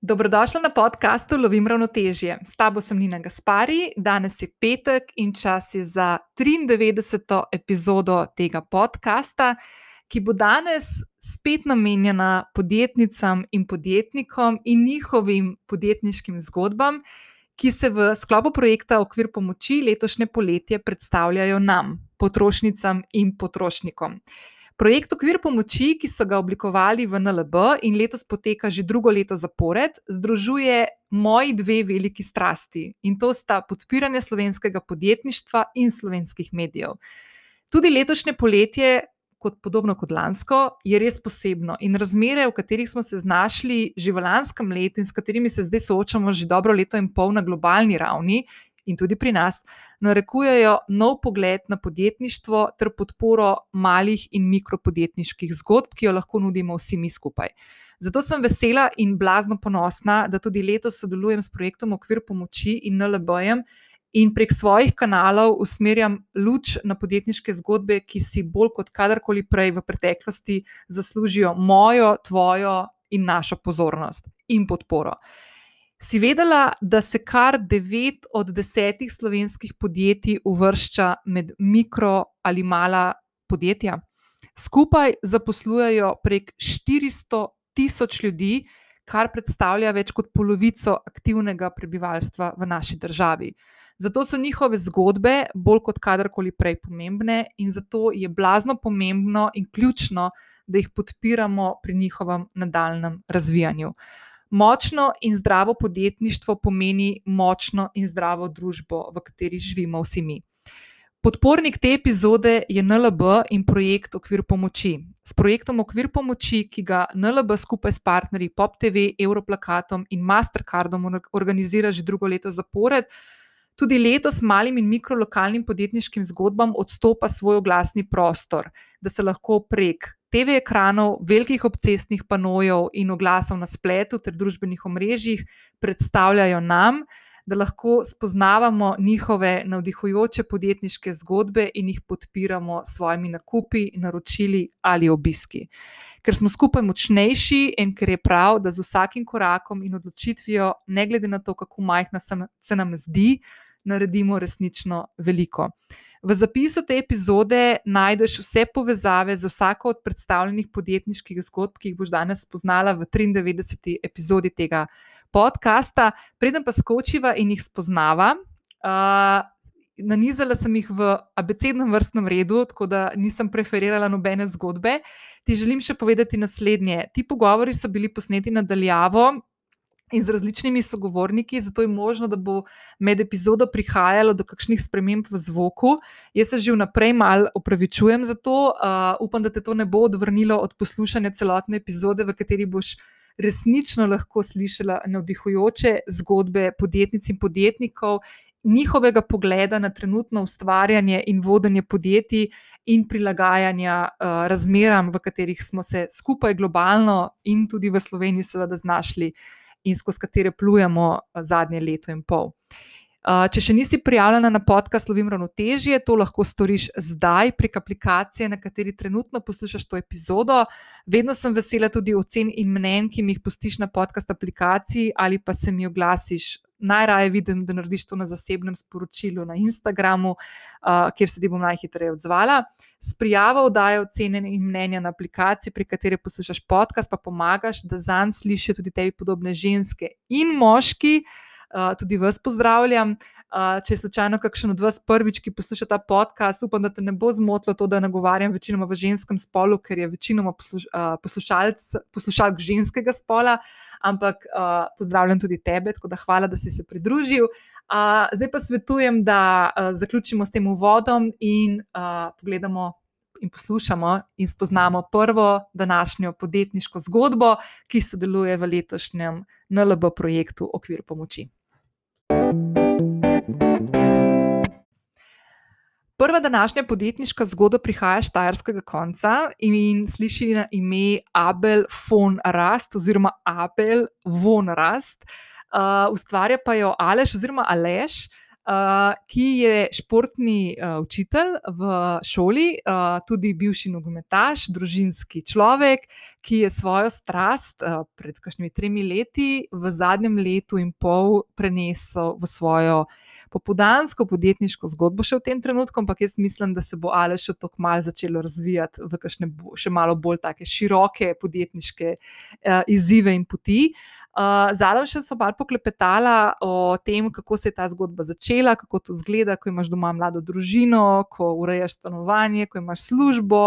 Dobrodošla na podkastu Lovim ravnotežje. S tabo sem Nina Gaspari, danes je petek in čas je za 93. epizodo tega podcasta, ki bo danes spet namenjena podjetnicam in podjetnikom in njihovim podjetniškim zgodbam, ki se v sklopu projekta Okvir pomoči letošnje poletje predstavljajo nam, potrošnicam in potrošnikom. Projekt Okvir pomoči, ki so ga oblikovali v NLB in letos poteka že drugo leto zapored, združuje moji dve veliki strasti in to sta podpiranje slovenskega podjetništva in slovenskih medijev. Tudi letošnje poletje, kot podobno kot lansko, je res posebno in razmere, v katerih smo se znašli že v lanskem letu in s katerimi se zdaj soočamo že dobro leto in pol na globalni ravni in tudi pri nas narekujejo nov pogled na podjetništvo ter podporo malih in mikropodjetniških zgodb, ki jo lahko nudimo vsi mi skupaj. Zato sem vesela in blazno ponosna, da tudi letos sodelujem s projektom Okvir pomoči in NLB-jem in prek svojih kanalov usmerjam luč na podjetniške zgodbe, ki si bolj kot kadarkoli prej v preteklosti zaslužijo mojo, tvojo in našo pozornost in podporo. Si vedela, da se kar devet od desetih slovenskih podjetij uvršča med mikro ali mala podjetja? Skupaj zaposlujejo prek 400 tisoč ljudi, kar predstavlja več kot polovico aktivnega prebivalstva v naši državi. Zato so njihove zgodbe bolj kot kadarkoli prej pomembne, in zato je blazno pomembno in ključno, da jih podpiramo pri njihovem nadaljem razvijanju. Močno in zdravo podjetništvo pomeni močno in zdravo družbo, v kateri živimo vsi mi. Podpornik te epizode je NLB in projekt Okvir pomoči. S projektom Okvir pomoči, ki ga NLB skupaj s partnerji PopTV, Europlakatom in Mastercardom organizira že drugo leto zapored, tudi letos malim in mikrolokalnim podjetniškim zgodbam odstopa svoj oglasni prostor, da se lahko prek TV ekranov, velikih obcestnih panojev in oglasov na spletu ter družbenih omrežjih predstavljajo nam, da lahko spoznavamo njihove navdihujoče podjetniške zgodbe in jih podpiramo s svojimi nakupi, naročili ali obiski. Ker smo skupaj močnejši in ker je prav, da z vsakim korakom in odločitvijo, ne glede na to, kako majhna se nam zdi, naredimo resnično veliko. V zapisu te epizode najdeš vse povezave z vsako od predstavljenih podjetniških zgodb, ki jih boš danes spoznala v 93. epizodi tega podcasta. Preden pa skočiva in jih spoznava, uh, nanizala sem jih v abecednem vrstnem redu, tako da nisem preferirala nobene zgodbe. Ti želim še povedati naslednje. Ti pogovori so bili posneti nadaljavo in z različnimi sogovorniki, zato je možno, da bo med epizodo prihajalo do kakšnih sprememb v zvoku. Jaz se že vnaprej malo opravičujem za to, uh, upam, da te to ne bo odvrnilo od poslušanja celotne epizode, v kateri boš resnično lahko slišala navdihujoče zgodbe podjetnic in podjetnikov. Njihovega pogleda na trenutno ustvarjanje in vodenje podjetij, in prilagajanja uh, razmeram, v katerih smo se skupaj globalno in tudi v Sloveniji, seveda, znašli uh, in skozi katere plujemo eh, zadnje leto in pol. Eh, če še nisi prijavljena na podcast Lovim ravnotežje, to lahko storiš zdaj prek aplikacije, na kateri trenutno poslušaš to epizodo. Vedno sem vesela tudi ocen in mnen, ki mi jih pustiš na podcast aplikaciji ali pa se mi oglasiš najraje vidim, da narediš to na zasebnem sporočilu na Instagramu, uh, kjer se ti bom najhitreje odzvala. S prijavo oddaje ocene in mnenja na aplikaciji, pri kateri poslušaš podcast, pa pomagaš, da zanj slišijo tudi tebi podobne ženske in moški. Uh, tudi vas pozdravljam. Uh, če je slučajno kakšen od vas prvič, ki posluša ta podcast, upam, da te ne bo zmotilo to, da nagovarjam večinoma v ženskem spolu, ker je večinoma uh, poslušalc, poslušalk ženskega spola. Ampak pozdravljam tudi tebe, tako da hvala, da si se pridružil. Zdaj pa svetujem, da zaključimo s tem uvodom in pogledamo. In poslušamo in spoznamo prvo današnjo podjetniško zgodbo, ki sodeluje v letošnjem NLB projektu Okvir pomoči. Prva današnja podjetniška zgodba prihaja iz Štajerskega konca in sliši na ime Abel von Rast oziroma Abel von Rast. Uh, ustvarja pa jo Aleš oziroma Aleš, uh, ki je športni uh, učitelj v šoli, uh, tudi bivši nogometaš, družinski človek, ki je svojo strast uh, pred kakšnimi tremi leti v zadnjem letu in pol prenesel v svojo popodansko podjetniško zgodbo še v tem trenutku, ampak jaz mislim, da se bo Aleš še tako malo začelo razvijati v kakšne še malo bolj take široke podjetniške uh, izzive in poti. Uh, Zalo še so malo poklepetala o tem, kako se je ta zgodba začela, kako to zgleda, ko imaš doma mlado družino, ko urejaš stanovanje, ko imaš službo,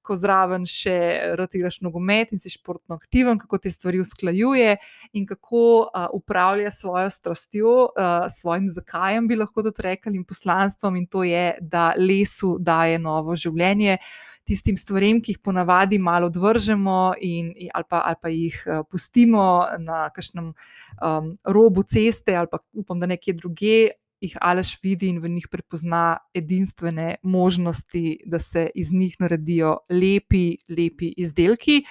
ko zraven še rotiraš nogomet in si športno aktiven, kako te stvari usklajuje in kako uh, upravlja svojo strastjo, uh, svojim zakajem, bi lahko tudi rekli, in poslanstvom, in to je, da lesu daje novo življenje. Tistim stvarem, ki jih ponavadi malo odvržemo, in, ali, pa, ali pa jih uh, pustimo na kakšnem um, robu ceste, ali pa upam, da nekje druge, jih Aleš vidi in v njih prepozna edinstvene možnosti, da se iz njih naredijo lepi, lepi izdelki.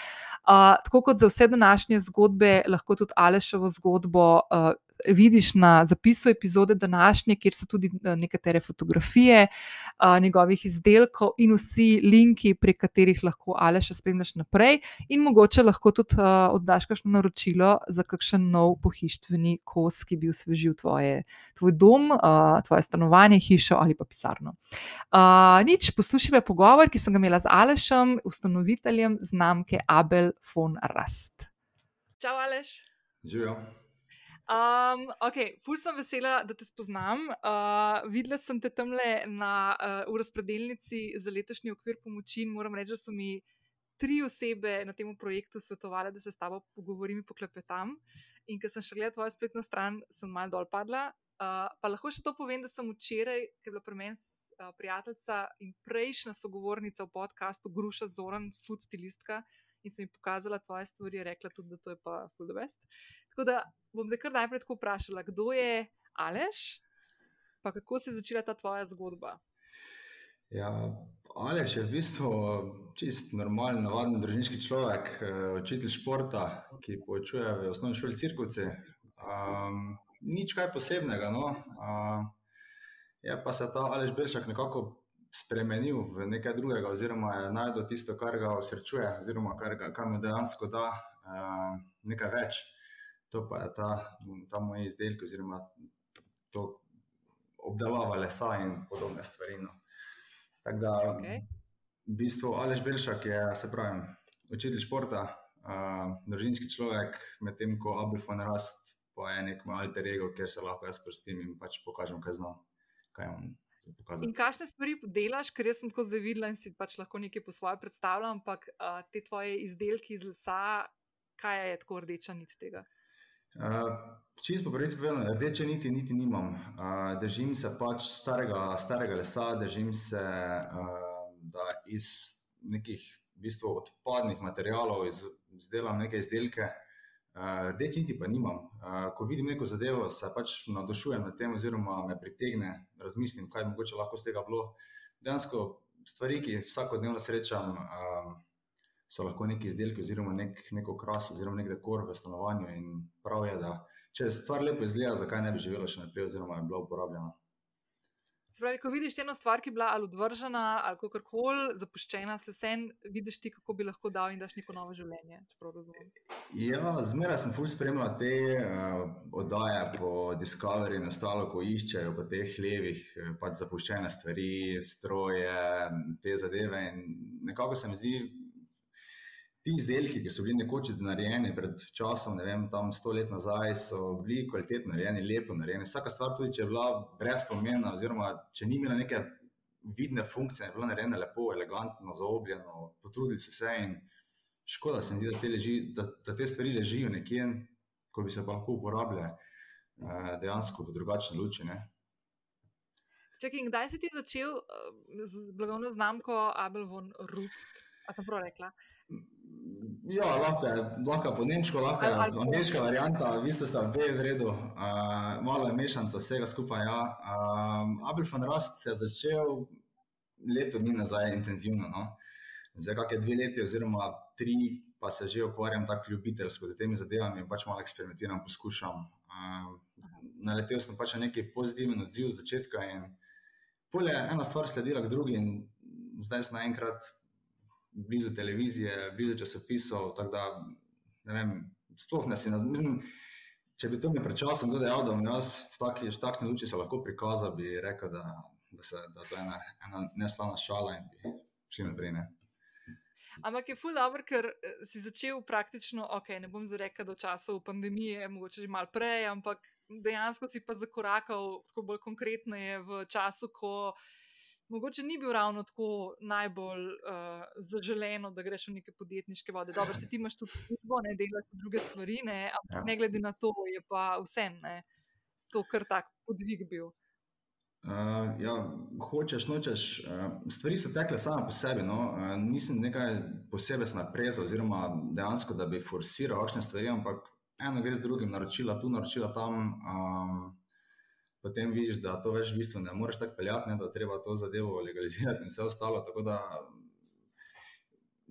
Uh, tako kot za vse današnje zgodbe, lahko tudi Alešovo zgodbo uh, vidiš na zapisu epizode današnje, kjer so tudi eh, nekatere fotografije uh, njegovih izdelkov in vsi linki, prek katerih lahko Aleša spremljaš naprej, in mogoče lahko tudi uh, oddaš kakšno naročilo za kakšen nov pohištveni kos, ki bi osvežil tvoje, tvoj dom, uh, tvoje stanovanje, hišo ali pa pisarno. Uh, nič, poslušaj pogovor, ki sem ga imela z Alešem, ustanoviteljem znamke Abel von Rast. Čau, Aleš. Živijo. Um, ok, ful sem vesela, da te spoznam. Uh, videla sem te tam le na uh, razpredelnici za letošnji okvir pomoči in moram reči, da so mi tri osebe na tem projektu svetovali, da se s tabo pogovorim in poklepetam. In ker sem še gledala tvojo spletno stran, sem mal dol padla. Uh, pa lahko še to povem, da sem včeraj, ki je bila pri meni uh, prijateljica in prejšnja sogovornica v podkastu Gruša Zoran, food stilistka in sem jim pokazala tvoje stvari, rekla tudi, da to je pa full the best. Tako da bom zdaj kar najprej tako vprašala, kdo je Aleš, pa kako se je začela ta tvoja zgodba. Ja, Aleš je v bistvu čist normalen, navaden družinski človek, eh, učitelj športa, ki poučuje v osnovni šoli cirkuci. Um, nič kaj posebnega. No. Uh, je pa se ta Aleš Belšak nekako spremenil v nekaj drugega, oziroma je najdel tisto, kar ga osrečuje, oziroma kar, ga, kar mu dejansko da uh, nekaj več. To pa je ta, ta moj izdelek, oziroma to obdelava lesa in podobne stvari. No. Tako da, okay. v bistvu, Alež Belšak je, se pravi, učitelj športa, uh, družinski človek, medtem ko Abel von Rast pa je nek moj alter ego, kjer se lahko jaz prstim in pač pokažem, kaj znam, kaj on In kakšne stvari delaš, ker jaz sem tako zdaj videla in si pač lahko nekaj po svoje predstavljam, ampak uh, te tvoje izdelke iz lesa, kaj je tako rdeča nit tega? Uh, Čisto po pravici povedano, rdeče niti, niti nimam. Uh, držim se pač starega, starega lesa, držim se uh, iz nekih v bistvu, odpadnih materijalov, izdelam neke izdelke. Eh, rdeči niti pa nimam. Uh, ko vidim neko zadevo, se pač navdušujem nad tem, oziroma me pritegne, razmislim, kaj mogoče lahko z tega bilo. Dejansko stvari, ki jih vsakodnevno srečam, um, so lahko neki izdelki, oziroma nek, neko kras, oziroma nek dekor v stanovanju. In prav je, da če stvar lepo izgleda, zakaj ne bi živela še naprej, oziroma je bila uporabljena. Spravi, ko vidiš eno stvar, ki je bila ali odvržena ali kako koli zapuščena, se vsem vidiš ti, kako bi lahko dal in daš neko novo življenje. Ja, zmeraj sem fulj spremljal te uh, oddaje po Discovery in ostalo, ko iščejo po teh levih, eh, pač zapuščene stvari, stroje, te zadeve. In nekako se mi zdi, ti izdelki, ki so bili nekoč narejeni pred časom, ne vem, tam sto let nazaj, so bili kvalitetno narejeni, lepo narejeni. Vsaka stvar, tudi če je bila brez pomena, oziroma če ni imela neke vidne funkcije, je bila narejena lepo, elegantno, zaobljeno, potrudili so se in škoda se mi zdi, da te, leži, da, da te stvari ležijo nekje, ko bi se pa lahko uporabljale eh, dejansko v drugačne luči. Ne? Čekaj, kdaj si ti začel uh, z blagovno znamko Abel von Rust? A sem prav rekla? Ja, lahko je, lahko je po nemško, lahko je angliška varianta, vi ste se obe v redu, uh, malo je mešanca vsega skupaj. Ja. Um, Abel van Rast se je začel leto dni nazaj intenzivno. No. Zdaj, kak je dve leti, oziroma tri, pa se že ukvarjam tako ljubiteljsko z temi zadevami pač malo eksperimentiram, poskušam. Uh, naletel sem pač na neki pozitiven odziv od začetka in polje ena stvar sledila k drugi in zdaj sem naenkrat blizu televizije, blizu časopisov, da ne vem, sploh ne si na. Če bi to mi pred časom kdo dejal, da bom jaz v taki, v taki luči se lahko prikazal, bi rekel, da, da, se, da to je ena, ena neslavna šala in bi šli naprej. Ampak je ful dobro, ker eh, si začel praktično, ok, ne bom zdaj rekel do časa pandemije, mogoče že mal prej, ampak dejansko si pa zakorakal tako bolj konkretno v času, ko mogoče ni bil ravno tako najbolj uh, zaželeno, da greš v neke podjetniške vode. Dobro, se ti imaš tudi službo, ne delaš druge stvari, ne, ampak ja. ne glede na to, je pa vse ne, to kar tak podvig bil. Uh, ja, hočeš, nočeš. Uh, stvari so tekle same po sebi. No. Uh, nisem nekaj posebej naprezal, oziroma dejansko, da bi forsiral kakšne stvari, ampak eno gre z drugim, naročila tu, naročila tam. Um, potem vidiš, da to več v bistvu ne moreš tako peljati, ne, da treba to zadevo legalizirati in vse ostalo. Tako da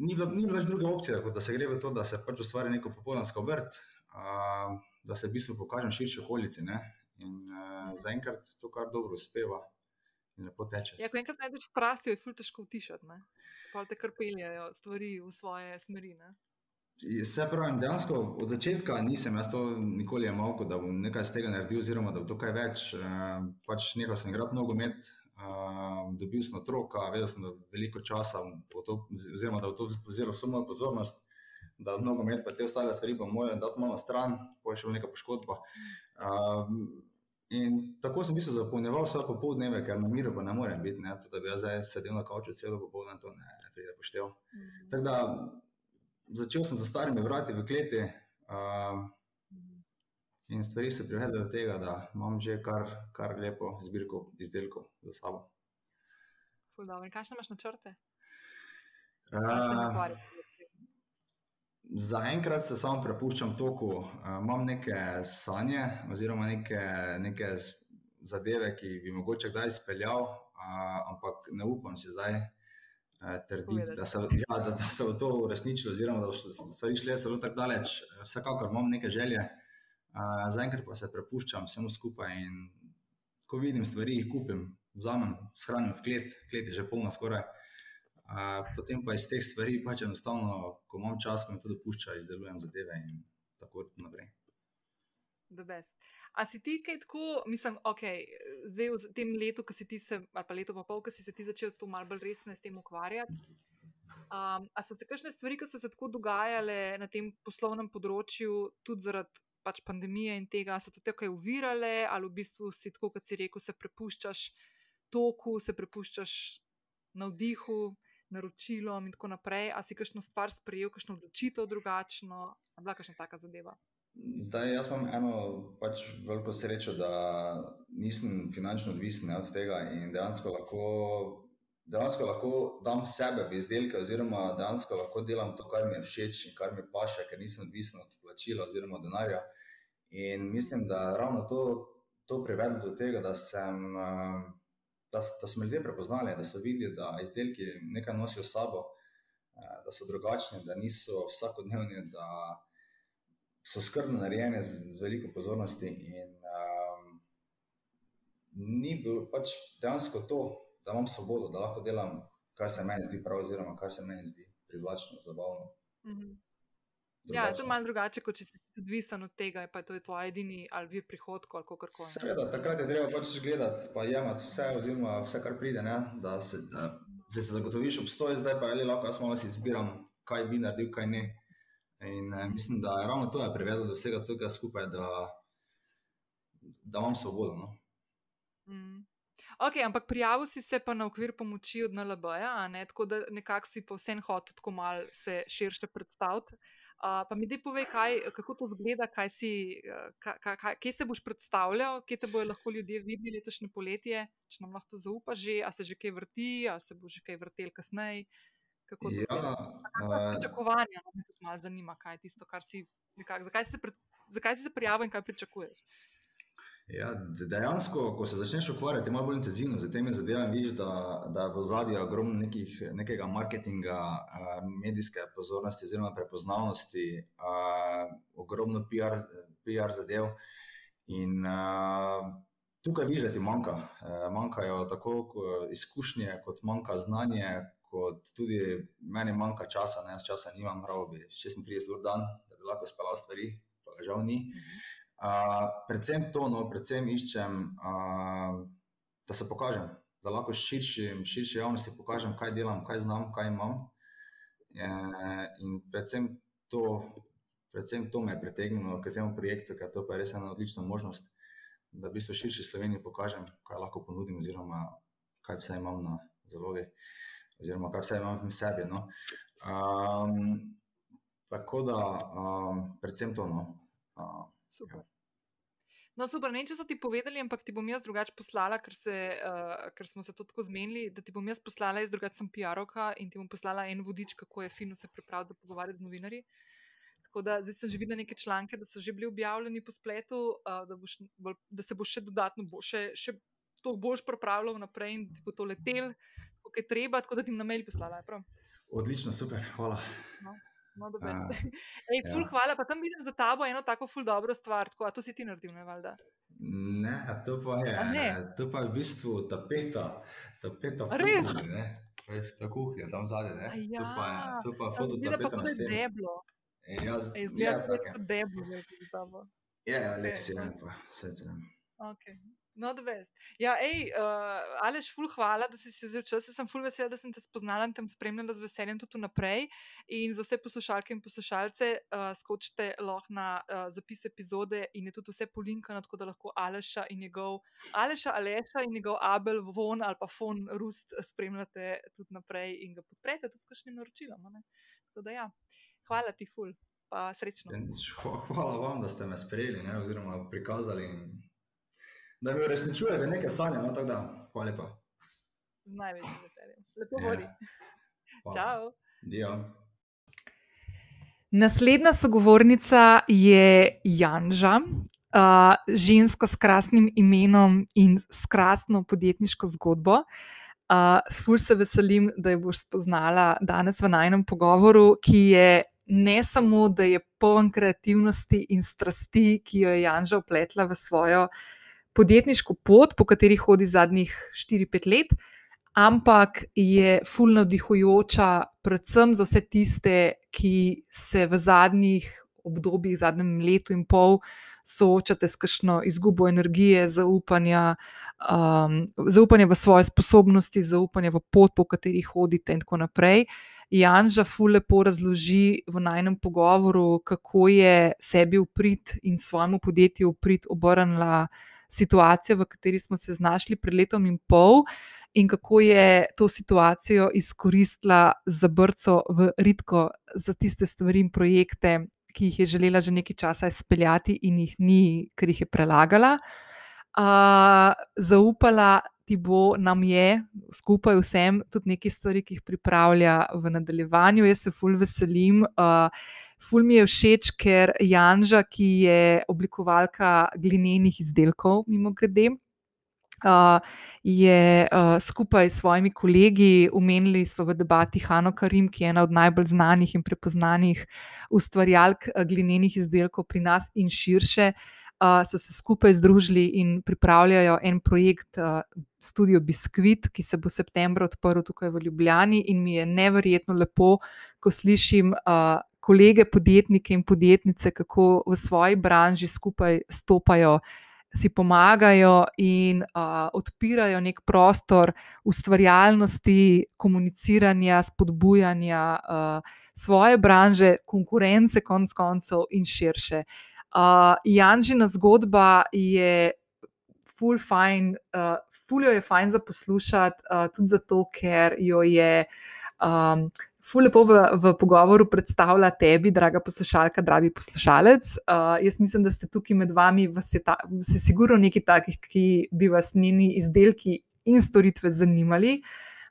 ni bilo, ni bilo več druge opcije, kot da se gre v to, da se pač ustvari neko popolnsko obrt, uh, da se v bistvu pokažem širši okolici. Ne. In uh, zaenkrat to kar dobro uspeva. Ja, ko enkrat najdeš strasti, je zelo težko utišati. Pa te kar peljejo stvari v svoje smeri. Ne? Se pravi, dejansko od začetka nisem jaz to nikoli imel, da bom nekaj iz tega naredil, oziroma da bo to kaj več. Uh, pač nehal sem igrati nogomet, uh, dobil sem otroka, vedel sem, da veliko časa, to, oziroma da bo to vzelo vso mojo pozornost, da nogomet pa te ostale stvari bom moral dati malo stran, pa je še neka poškodba. Uh, In tako sem se zapolnjeval vse popoldneve, ker na miru pa ne morem biti, ne, to, da bi jaz zdaj sedel na kavču celo popoldne, to ne, ne pride poštev. Mm -hmm. Tako da začel sem za starimi vrati v kleti uh, in stvari se privedle do tega, da imam že kar, kar lepo zbirko izdelkov za sabo. Kaj še imaš na črte? Uh, Zaenkrat se samo prepuščam toku, uh, imam neke sanje, oziroma neke, neke zadeve, ki bi mogoče kdaj izpeljal, uh, ampak ne upam si zdaj uh, trditi, da se, ja, da, da se bo to uresničilo, oziroma da so stvari šle zelo tako daleč. Vsekakor imam neke želje, uh, zaenkrat pa se prepuščam vsemu skupaj in ko vidim stvari, jih kupim, vzamem, shranim v klet, klet je že polna skoraj potem pa iz teh stvari, pač enostavno, ko imam čas, ko mi to dopušča, izdelujem zadeve in tako naprej. A si ti kaj tako, mislim, ok, zdaj v tem letu, ki si ti se, ali pa leto pa pol, ki si se ti začel to malo bolj resno s tem ukvarjati? Um, a so se kakšne stvari, ki so se tako dogajale na tem poslovnem področju, tudi zaradi pač pandemije in tega, so te kaj uvirale, ali v bistvu si tako, kot si rekel, se prepuščaš toku, se prepuščaš navdihu? naročilom in tako naprej. A si kakšno stvar sprejel, kakšno odločitev drugačno, ali bila kakšna taka zadeva? Zdaj, jaz imam eno pač veliko srečo, da nisem finančno odvisen od tega in dejansko lahko, dejansko lahko dam sebe v izdelke, oziroma dejansko lahko delam to, kar mi je všeč in kar mi paše, ker nisem odvisen od plačila oziroma denarja. In mislim, da ravno to, to privede do tega, da sem. Uh, da, da so me ljudje prepoznali, da so videli, da izdelki nekaj nosijo s sabo, da so drugačni, da niso vsakodnevni, da so skrbno narejeni z, z veliko pozornosti. In um, ni bilo pač dejansko to, da imam svobodo, da lahko delam, kar se meni zdi prav, oziroma kar se meni zdi privlačno, zabavno. Mm -hmm. Ja, to je malo drugače, kot če si odvisen od tega, pa je to tvoj edini ali vir prihodkov ali kako koli. Seveda, takrat je treba pač gledati, pa jemati vse, oziroma vse, kar pride, ne? da se, da se zagotoviš obstoj, zdaj pa je lahko jaz malo si izbiram, kaj bi naredil, kaj ne. In eh, mislim, da je ravno to je privedlo do vsega tega skupaj, da, da imam svobodo. No? Mm. Ok, ampak prijavil si se pa na okvir pomoči od NLB, -ja, ne? tako da nekako si pa vsem hotel tako malo se širše predstaviti. Uh, pa mi dej povej, kaj, kako to izgleda, kaj si, kaj, kaj, kje se boš predstavljal, kje te bojo lahko ljudje videli letošnje poletje, če nam lahko zaupaš, a se že kaj vrti, a se bo že kaj vrtel kasneje. Kako to ja, uh, pričakovanja? Me tudi malo zanima, kaj je tisto, kar si nekako, zakaj si se, pred, zakaj si se prijavil in kaj pričakuješ. Ja, dejansko, ko se začneš ukvarjati malo bolj intenzivno z temi zadevami, vidiš, da, da je v zadnji ogromno nekih, nekega marketinga, medijske pozornosti oziroma prepoznavnosti, ogromno PR, PR zadev. In tukaj vidiš, da ti manjka. Manjkajo tako izkušnje, kot manjka znanje, kot tudi meni manjka časa. Ne? Jaz časa nimam, prav bi 36 ur dan, da bi lahko spal stvari, pa žal ni. Mhm predvsem to, no, predvsem iščem, uh, da se pokažem, da lahko širši, širši javnosti pokažem, kaj delam, kaj znam, kaj imam. E, in predvsem to, predvsem to me je pritegnilo k temu projektu, ker to pa je res ena odlična možnost, da v bistvu širši Sloveniji pokažem, kaj lahko ponudim, oziroma kaj vse imam na zalogi, oziroma kaj vse imam v sebi. No. Um, tako da, um, predvsem to. No. Uh, Super. No, super, ne vem, če so ti povedali, ampak ti bom jaz drugače poslala, ker, se, uh, ker smo se tako zmenili, da ti bom jaz poslala, jaz drugače sem PR-ovka in ti bom poslala en vodič, kako je fino se pripraviti za pogovarjati z novinarji. Tako da zdaj sem že videla neke članke, da so že bili objavljeni po spletu, uh, da, boš, da se bo še dodatno, bo še, še to boš pripravljal naprej in ti bo to letel, kot je treba, tako da ti na mail poslala. Odlično, super, hvala. No. No, uh, Ej, ful, ja. Hvala, pa tam vidim za tabo eno tako ful dobro stvar. Tako, to si ti naredil, ne valjda? Ne, to pa je. Ne? To pa je v bistvu tapeta. tapeta Res? Ne? Veš, ta kuhinja tam zadaj. Ja. To pa je, to pa je foto tapeta. Zgleda pa kot deblo. E, jaz, Zgleda ja, kot deblo, ne, za tabo. Ja, ja, Aleksij, ne pa, sedem. Okay. Not best. Ja, hej, uh, Aleš, ful, hvala, da si si vzel čas. Sem ful vesel, da sem te spoznala in te spremljala z veseljem tudi naprej. In za vse poslušalke in poslušalce, uh, skočite lahko na uh, zapis epizode in je tudi vse polinkano, tako da lahko Aleša in njegov, Aleša, Aleša in njegov Abel, von ali pa fon Rust spremljate tudi naprej in ga podprete tudi s kakšnim naročilom. Ja, hvala ti, ful, pa srečno. Hvala vam, da ste me sprejeli ne, oziroma prikazali. In da mi uresničujete nekaj sanje. No, da, hvala lepa. Z največjim veseljem. Lepo vodi. Ja. Čau. Dio. Naslednja sogovornica je Janža, uh, ženska s krasnim imenom in s krasno podjetniško zgodbo. Uh, ful se veselim, da jo boš spoznala danes v najnem pogovoru, ki je ne samo, da je poln kreativnosti in strasti, ki jo je Janža upletla v svojo uh, podjetniško pot, po kateri hodi zadnjih 4-5 let, ampak je fulno navdihujoča, predvsem za vse tiste, ki se v zadnjih obdobjih, zadnjem letu in pol. Soočate s kakšno izgubo energije, zaupanja, um, zaupanja v svoje sposobnosti, zaupanja v pot, po kateri hodite, in tako naprej. Janža Fule lepo razloži v najnem pogovoru, kako je sebi uprit in svojemu podjetju uprit obrnila situacijo, v kateri smo se znašli pred letom in pol, in kako je to situacijo izkoristila za brco v ritko za tiste stvari in projekte, ki jih je želela že nekaj časa izpeljati in jih ni, ker jih je prelagala. Uh, zaupala ti bo, nam je, skupaj vsem, tudi nekaj stvari, ki jih pripravlja v nadaljevanju. Jaz se fulj veselim. Uh, Ful mi je všeč, ker Janža, ki je oblikovalka glinenih izdelkov, mimo grede. Uh, je uh, skupaj s svojimi kolegi umenili v debati Hano Karim, ki je ena od najbolj znanih in prepoznanih ustvarjalk glinenih izdelkov pri nas in širše, uh, so se skupaj združili in pripravljajo en projekt uh, Studio Biskuit, ki se bo v septembru odprl tukaj v Ljubljani in mi je neverjetno lepo, ko slišim. Uh, kolege, podjetnike in podjetnice, kako v svoji branži skupaj stopajo, si pomagajo in uh, odpirajo nek prostor ustvarjalnosti, komuniciranja, spodbujanja uh, svoje branže, konkurence, konc koncev in širše. Uh, Janžina zgodba je full fine. Uh, Fuljo je fajn za poslušati, uh, tudi zato, ker jo je um, Ful lepo v, v pogovoru predstavlja tebi, draga poslušalka, dragi poslušalec. Uh, jaz mislim, da ste tukaj med vami, vas je, ta, vas je sigurno nekaj takih, ki bi vas njeni izdelki in storitve zanimali.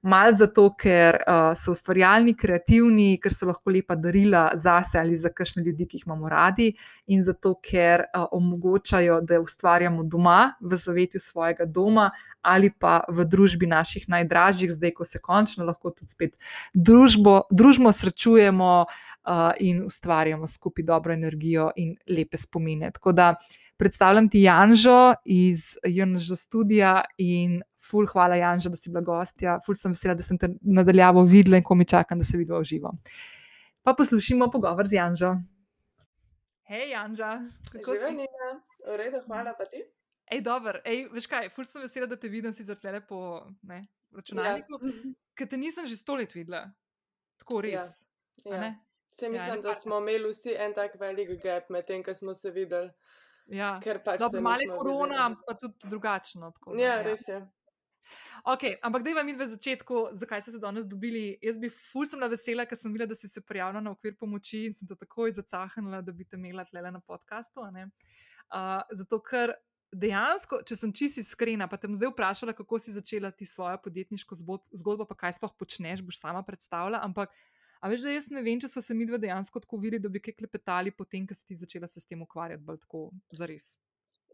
Mal zato, ker uh, so ustvarjalni, kreativni, ker so lahko lepa darila zase ali za kakšne ljudi, ki jih imamo radi, in zato, ker uh, omogočajo, da ustvarjamo doma, v zavetju svojega doma ali pa v družbi naših najdražjih, zdaj, ko se končno lahko tudi spet družbo, družbo srečujemo uh, in ustvarjamo skupaj dobro energijo in lepe spomine. Tako da predstavljam ti Janžo iz Janžo studija in ful, hvala Janžo, da si bila gostja. Ful sem vesela, da sem te nadaljavo videla in ko mi čakam, da se vidiva v živo. Pa poslušimo pogovor z Janžo. Hej, Janža. Življenje, v redu, hvala pa ti. Ej, dober, ej, veš kaj, ful sem vesela, da te vidim sicer tele po ne, računalniku, ja. ker te nisem že sto let videla. Tako res. Ja. Ja. Se mislim, ja, da smo imeli vsi en tak velik gap med tem, ko smo se videli. Ja, ker pač Dobre, malo je korona, videli. pa tudi drugačno. Tako, ja, ja, res je. Okay, ampak da vam in v začetku, zakaj ste se danes dobili? Jaz bi ful sem vesela, ker sem videla, da si se prijavila na okvir pomoči in sem to takoj zacahnila, da bi te imela tle na podkastu. Uh, zato, ker dejansko, če sem čisto iskrena, pa te bom zdaj vprašala, kako si začela ti svojo podjetniško zgodbo, pa kaj sploh počneš, boš sama predstavljala. Ampak A veš, da jaz ne vem, če so se mi dve dejansko tako videli, da bi kaj klepetali, potem, ko si ti začela se s tem ukvarjati, bolj tako za res.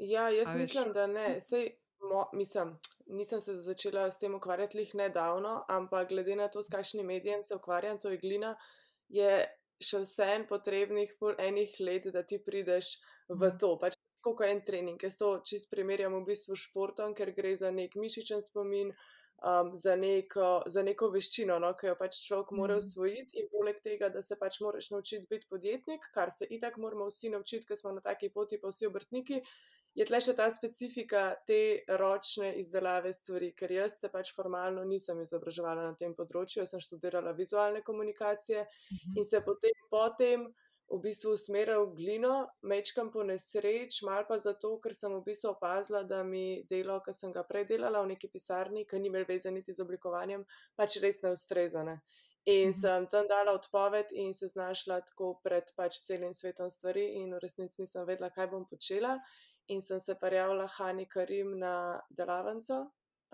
Ja, jaz A mislim, veš? da ne. Sej, mo, mislim, nisem se začela s tem ukvarjati lih nedavno, ampak glede na to, s kakšnim medijem se ukvarjam, to je glina, je še vse en potrebnih pol enih let, da ti prideš v mhm. to. Pač je en trening, jaz to čist primerjam v bistvu s športom, ker gre za nek mišičen spomin, uh, um, za, neko, za neko veščino, no, ki jo pač človek mora usvojiti, mm. in poleg tega, da se pač moraš naučiti biti podjetnik, kar se itak moramo vsi naučiti, ker smo na taki poti, pa vsi obrtniki. Je tle še ta specifika te ročne izdelave stvari, ker jaz se pač formalno nisem izobraževala na tem področju, jaz sem študirala vizualne komunikacije mm -hmm. in se potem, potem v bistvu usmeril glino, mečkam po nesreč, mal pa zato, ker sem v bistvu opazila, da mi delo, ki sem ga prej delala v neki pisarni, ki ni imel veze niti z oblikovanjem, pač res ne ustrezane. In mhm. sem tam dala odpoved in se znašla tako pred pač celim svetom stvari in v resnici nisem vedela, kaj bom počela. In sem se parjavila Hani Karim na delavnico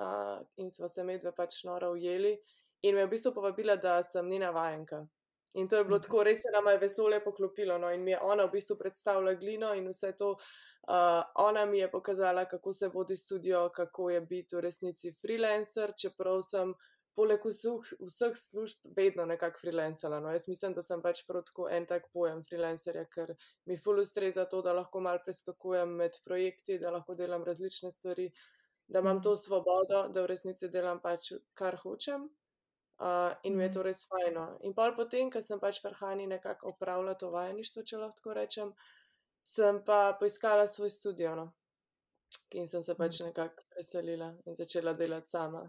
uh, in smo se medve pač noro ujeli. In me je v bistvu povabila, da sem njena vajenka. In to je bilo tako, res se nam je vesolje poklopilo. No? In mi je ona v bistvu predstavila glino in vse to. Uh, ona mi je pokazala, kako se vodi studio, kako je biti v resnici freelancer, čeprav sem poleg vseh, vseh služb vedno nekako freelancer. No? Jaz mislim, da sem pač protko en tak pojem freelancerja, ker mi ful ustreza to, da lahko mal preskakujem med projekti, da lahko delam različne stvari, da imam to svobodo, da v resnici delam pač kar hočem. Uh, in mi je to res fajno. In pa potem, ko sem pač prhani nekako opravljala to vajeništvo, če lahko rečem, sem pa poiskala svoj studio, no? in sem se pač mhm. nekako preselila in začela delati sama.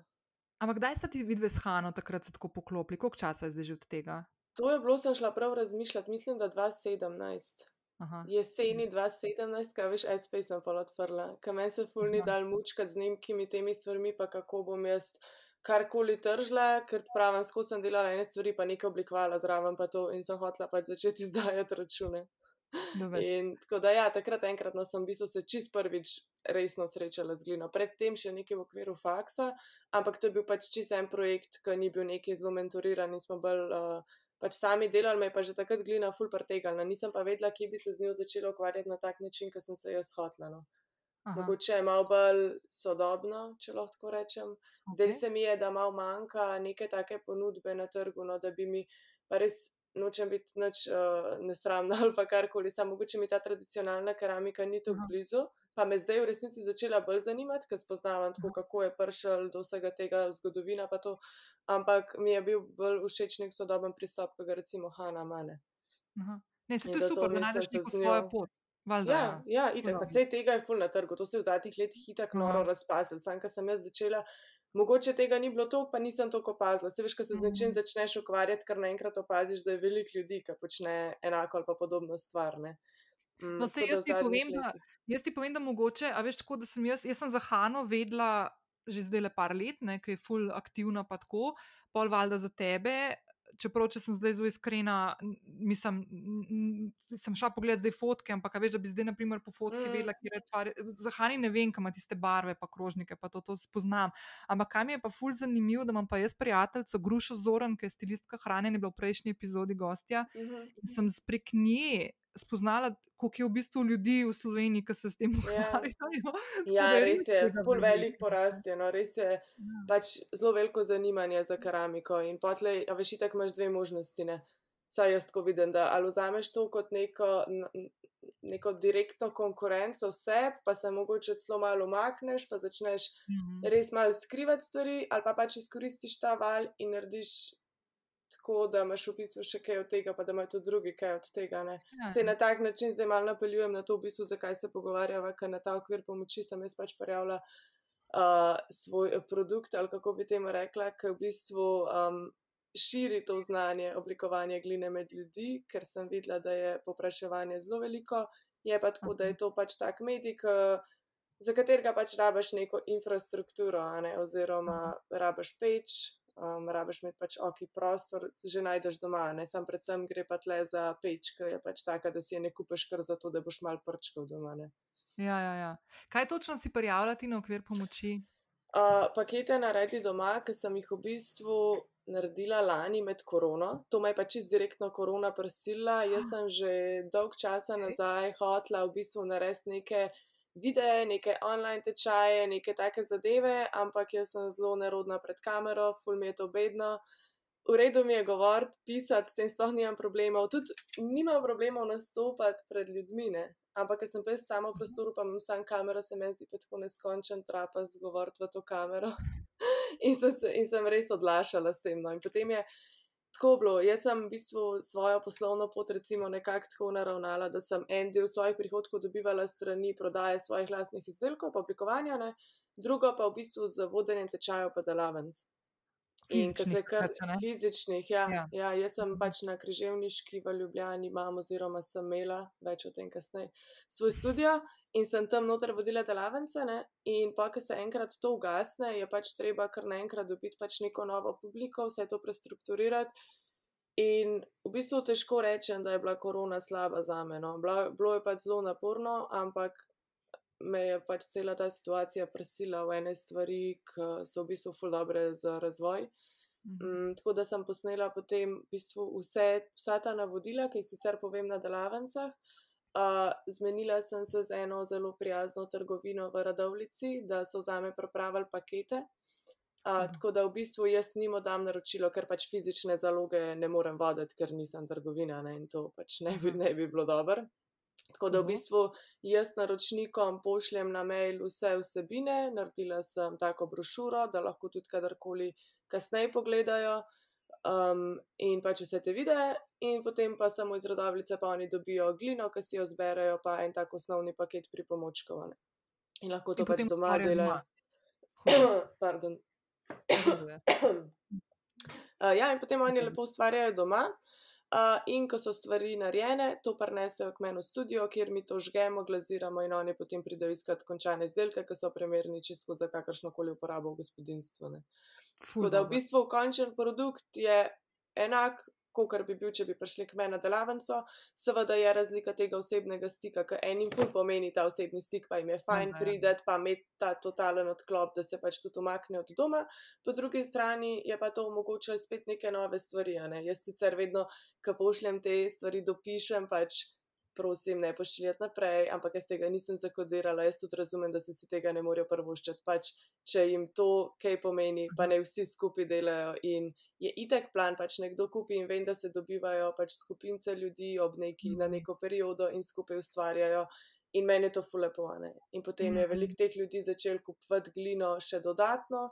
Ampak kdaj ste ti vidve s Hano takrat tako poklopili, koliko časa je zdaj že od tega? To je bilo, sem šla prav razmišljati, mislim, da 2017. Aha. Jeseni 2017, kaj veš, SP sem pa odprla, kam meni se fulni dal mučkati z nemkimi temi stvarmi, pa kako bom jaz karkoli tržila, ker pravim, skozi sem delala ene stvari, pa nekaj oblikovala zraven, pa to in sem hotela pač začeti izdajati račune. In tako da, ja, takrat enkrat no, sem v bistvu se čist prvič resno srečala z glino. Predtem še nekaj v okviru faksa, ampak to je bil pač čist en projekt, ki ni bil neki zelo mentoriran in smo bolj uh, pač sami delali, me je pa že takrat glina ful pretegalna. Nisem pa vedela, kje bi se z njo začela ukvarjati na tak način, kot sem se jaz hotla. No. Mogoče je malo bolj sodobno, če lahko tako rečem. Okay. Zdaj se mi je, da malo manjka neke take ponudbe na trgu, no, da bi mi pa res nočem biti nič uh, nesramna ali pa karkoli, samo mogoče mi ta tradicionalna keramika ni tako blizu. Pa me zdaj v resnici začela bolj zanimati, ker spoznavam tako, kako je prišel do vsega tega zgodovina. Ampak mi je bil bolj všeč nek sodoben pristop, kot ga recimo Hanna Mane. Ne, se to super, da najdeš neko svojo pot. Valda, ja, ja, itak, pa vse tega je ful na trgu, to se je v zadnjih letih itak noro razpazil. Sam, ko sem jaz začela, mogoče tega ni bilo to, pa nisem toliko opazila. Se veš, ko se z nečim mhm. začneš ukvarjati, kar naenkrat opaziš, da je veliko ljudi, ki počne enako ali pa podobno stvar. Ne? Mm, no, se jaz ti, povem, da, jaz ti povem, da mogoče, a veš, tako da sem jaz, jaz sem za Hano vedela že zdaj le par let, ki je ful aktivna, pa tako, pol valjda za tebe, čeprav če sem zdaj zelo iskrena, mislim, sem šla pogledat zdaj fotke, ampak veš, da bi zdaj, naprimer, po fotki mm. vedela, kje je tvar. Za Hani ne vem, kam ima tiste barve, pa krožnike, pa to, to spoznam. Ampak kam je pa ful zanimivo, da imam pa jaz prijateljico Grušo Zoran, ki je stilistka hrane, je bila v prejšnji epizodi gostja mm -hmm. in sem prek nje spoznala, koliko je v bistvu ljudi v Sloveniji, ki se s tem ja. ukvarjajo. Ja, ja res je, zelo velik porast je. No, res je ja. pač zelo veliko zanimanje za keramiko. In potlej, a veš, tako imaš dve možnosti. Ne? Saj jaz tako vidim, da ali vzameš to kot neko, neko direktno konkurenco vse, pa se mogoče celo malo umakneš, pa začneš mm -hmm. res malo skrivati stvari, ali pa pač izkoristiš ta val in narediš tako, da imaš v bistvu še kaj od tega, pa da imajo tudi drugi kaj od tega. Ja. Se na tak način zdaj malo napeljujem na to, v bistvu, zakaj se pogovarjava, ker na ta okvir pomoči sem jaz pač prijavila uh, svoj produkt ali kako bi temu rekla, ker v bistvu um, širi to znanje oblikovanja gline med ljudi, ker sem videla, da je popraševanje zelo veliko. Je pa tako, da je to pač tak medij, za katerega pač rabaš neko infrastrukturo, ne? oziroma rabaš peč, um, rabiš imeti pač oki prostor, že najdeš doma, ne sam predvsem gre pa tle za peč, ki je pač taka, da si je ne kupeš kar zato, da boš mal prčkal doma. Ne. Ja, ja, ja. Kaj točno si prijavljati na okvir pomoči? Uh, pakete naredi doma, ker sem jih v bistvu naredila lani med korono. To me je pač čist direktno korona prsila. Jaz sem že dolg časa nazaj hotla v bistvu narediti neke videe, neke online tečaje, neke take zadeve, ampak jaz sem zelo nerodna pred kamero, ful mi je to bedno. V redu mi je govoriti, pisati, s tem sploh nimam problemov. Tudi nimam problemov nastopati pred ljudmi, ne? ampak ker sem pa samo v prostoru, pa imam sam kamero, se mi zdi pa tako neskončen trapast govoriti v to kamero. in, sem se, in sem res odlašala s tem. No. In potem je tako bilo. Jaz sem v bistvu svojo poslovno pot recimo nekako tako naravnala, da sem en del svojih prihodkov dobivala strani prodaje svojih lastnih izdelkov, pa oblikovanja, ne? drugo pa v bistvu z vodenjem tečajev pa delavnic. In kar se kar fizičnih, ja, ja. ja, jaz sem pač na križevniški v Ljubljani, imam oziroma sem imela, več o tem kasneje, svoj studio in sem tam noter vodila delavnice. In pa, ko se enkrat to ugasne, je pač treba kar naenkrat dobiti pač neko novo publiko, vse to prestrukturirati. In v bistvu težko rečem, da je bila korona slaba za me. No. Bilo je pač zelo naporno, ampak me je pač cela ta situacija presila v ene stvari, ki so v bistvu ful dobre za razvoj. Mm, tako da sem posnela potem v bistvu vse, vsa ta navodila, ki jih sicer povem na delavnicah. Uh, zmenila sem se z eno zelo prijazno trgovino v Radovlici, da so za me pripravili pakete. Uh, tako da v bistvu jaz nimo dam naročilo, ker pač fizične zaloge ne morem voditi, ker nisem trgovina ne, in to pač ne bi, ne bi bilo dobro. Tako da v mhm. bistvu jaz naročnikom pošljem na mail vse vsebine, naredila sem tako brošuro, da lahko tudi kadarkoli kasneje pogledajo um, in pač vse te videe, in potem pa samo iz rodovlice pa oni dobijo glino, ki si jo zberejo, pa en tak osnovni paket pripomočkov. In lahko to in pač doma delajo. Pardon. uh, ja, in potem oni lepo ustvarjajo doma. Uh, in ko so stvari narejene, to prenesejo k meni v studio, kjer mi to žgemo, glaziramo in oni potem pridejo iskat končane izdelke, ki so primerni čisto za kakršno koli uporabo v gospodinstvu. Tako da v bistvu končen produkt je enak, kot bi bil, če bi prišli k meni na delavnico. Seveda je razlika tega osebnega stika, ker enim pol pomeni ta osebni stik, pa jim je fajn okay. prideti, pa imeti ta totalen odklop, da se pač tudi umakne od doma. Po drugi strani je pa to omogočalo spet neke nove stvari. Ne? Jaz sicer vedno, ko pošljem te stvari, dopišem pač prosim, ne pošiljati naprej, ampak jaz tega nisem zakodirala. Jaz tudi razumem, da se vsi tega ne morejo prvoščati. Pač, če jim to kaj pomeni, pa ne vsi skupaj delajo in je itek plan, pač nekdo kupi in vem, da se dobivajo pač skupince ljudi ob neki na neko periodo in skupaj ustvarjajo. In meni je to fulepovane. In potem je veliko teh ljudi začel kupovati glino še dodatno,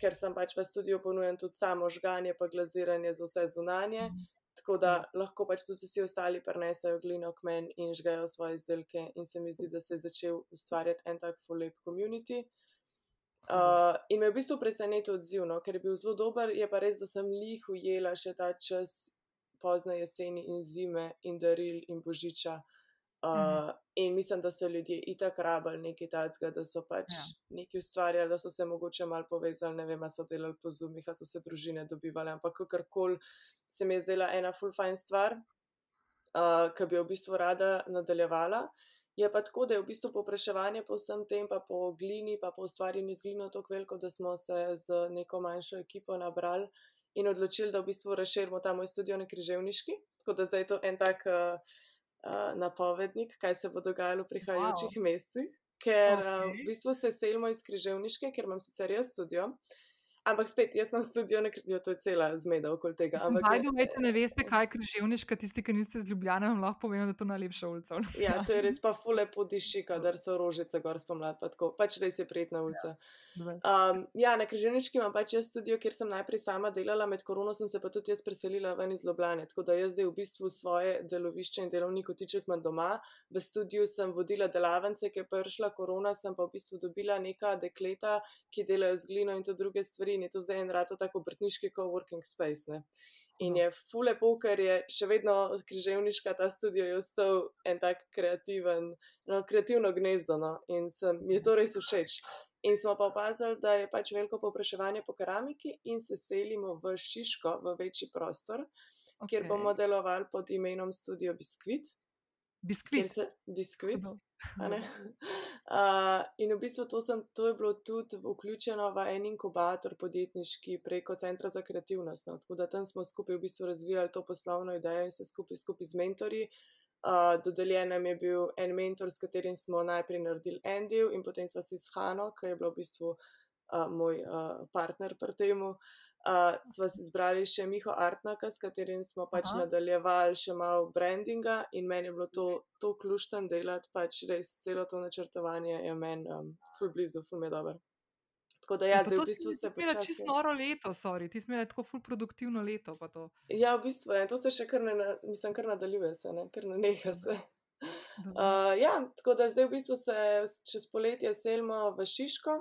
ker sem pač v studiu ponujal tudi samo žganje, pa glaziranje za vse zunanje. Tako da lahko pač tudi vsi ostali prenesajo glino k meni in žgajo svoje izdelke, in se mi zdi, da se je začel ustvarjati en tak fulep community. Uh, in me je v bistvu presenetil odzivno, ker je bil zelo dober, je pa res, da sem jih ujela še ta čas pozne jeseni in zime in daril in božiča. Uh, in mislim, da so ljudje itak rabili nekaj takega, da so pač ja. nekaj ustvarjali, da so se mogoče malo povezali, ne vem, so delali po zumih, so se družine dobivali, ampak kakorkoli se mi je zdela ena full fine stvar, uh, ki bi jo v bistvu rada nadaljevala. Je pa tako, da je v bistvu popraševanje po vsem tem, pa po glini, pa po ustvarjanju z glino tako veliko, da smo se z neko manjšo ekipo nabrali in odločili, da v bistvu razširimo ta moj studio na Križevniški. Tako da zdaj je to en tak. Uh, uh, napovednik, kaj se bo dogajalo v prihajajočih wow. mesecih, ker okay. uh, v bistvu se selimo iz Križevniške, ker imam sicer jaz studio. Ampak spet, jaz sem študijo na križu, to je cela zmeda okoli tega. Ampak, Ajde, vete, ne veste, kaj je križevniška, tisti, ki niste z Ljubljana, vam lahko povem, da je to najlepša ulica. Ja, to je res pa fule podiši, kadar so rožice gor spomlad, pa tako, pač res je prijetna ulica. Ja, um, ja na križevniški imam pač jaz študijo, kjer sem najprej sama delala, med korono sem se pa tudi jaz preselila ven iz Ljubljane, tako da jaz zdaj v bistvu svoje delovišče in delovni kotiček imam doma. V studiu sem vodila delavence, ki je prišla korona, sem pa v bistvu dobila neka dekleta, ki delajo z glino in to druge stvari in je to zdaj en rado tako obrtniški coworking space. Ne? In je fule po, ker je še vedno križevniška ta studio, je ostal en tak kreativen, no, kreativno gnezdo no? in sem, mi je to res všeč. In smo pa opazili, da je pač veliko popraševanje po keramiki in se selimo v Šiško, v večji prostor, okay. kjer bomo delovali pod imenom Studio Biskuit. Biskvit. Se, biskvit. Uh, in v bistvu to, sem, to je bilo tudi vključeno v en inkubator podjetniški preko Centra za kreativnost. No. Tako da tam smo skupaj v bistvu razvijali to poslovno idejo in se skupaj, skupaj z mentori. Uh, dodeljen nam je bil en mentor, s katerim smo najprej naredili en del, in potem smo se s Hano, ki je bila v bistvu uh, moj uh, partner pri tem, uh, sva si izbrali še Miho Artnaka, s katerim smo pač Aha. nadaljevali še malo brandinga in meni je bilo to, to ključno delati, pač res celo to načrtovanje je meni um, ful blizu, ful me dobro. Tako da ja, zdaj v bistvu se počasi. To je čisto noro leto, sorry, ti smo imeli tako ful produktivno leto. Ja, v bistvu je, ja, to se še kar ne, mislim, kar nadaljuje se, ne, kar ne neha se. Uh, ja, tako da zdaj v bistvu se čez poletje selimo v Šiško.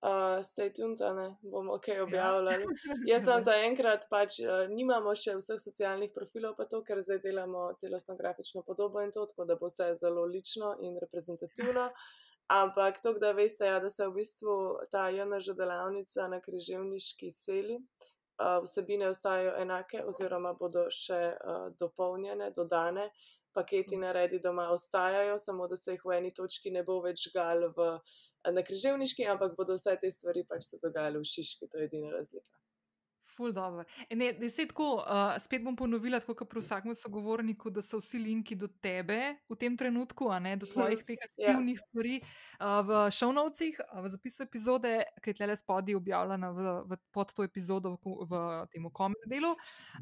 Uh, stay tuned, ne bomo kaj ja. objavljali. Ja. Jaz sem zaenkrat, pač uh, nimamo še vseh socialnih profilov, pa to, ker zdaj delamo celostno grafično podobo in to, tako da bo vse zelo lično in reprezentativno. Ampak to, da veste, ja, da se v bistvu ta JNŽ delavnica na križevniški seli, uh, vsebine ostajajo enake oziroma bodo še uh, dopolnjene, dodane paketi naredi doma ostajajo, samo da se jih v eni točki ne bo več gal v, na križevniški, ampak bodo vse te stvari pač se dogajale v šiški, to je edina razlika. Ful dobro. E, ne, tako, uh, spet bom ponovila, kot pri vsakem sogovorniku, da so vsi linki do tebe v tem trenutku, a ne do tvojih teh ja. aktivnih yeah. stvari uh, v šovnovcih, v zapisu epizode, ki je tle spodaj objavljena v, v, pod to epizodo v, v tem komentu delu.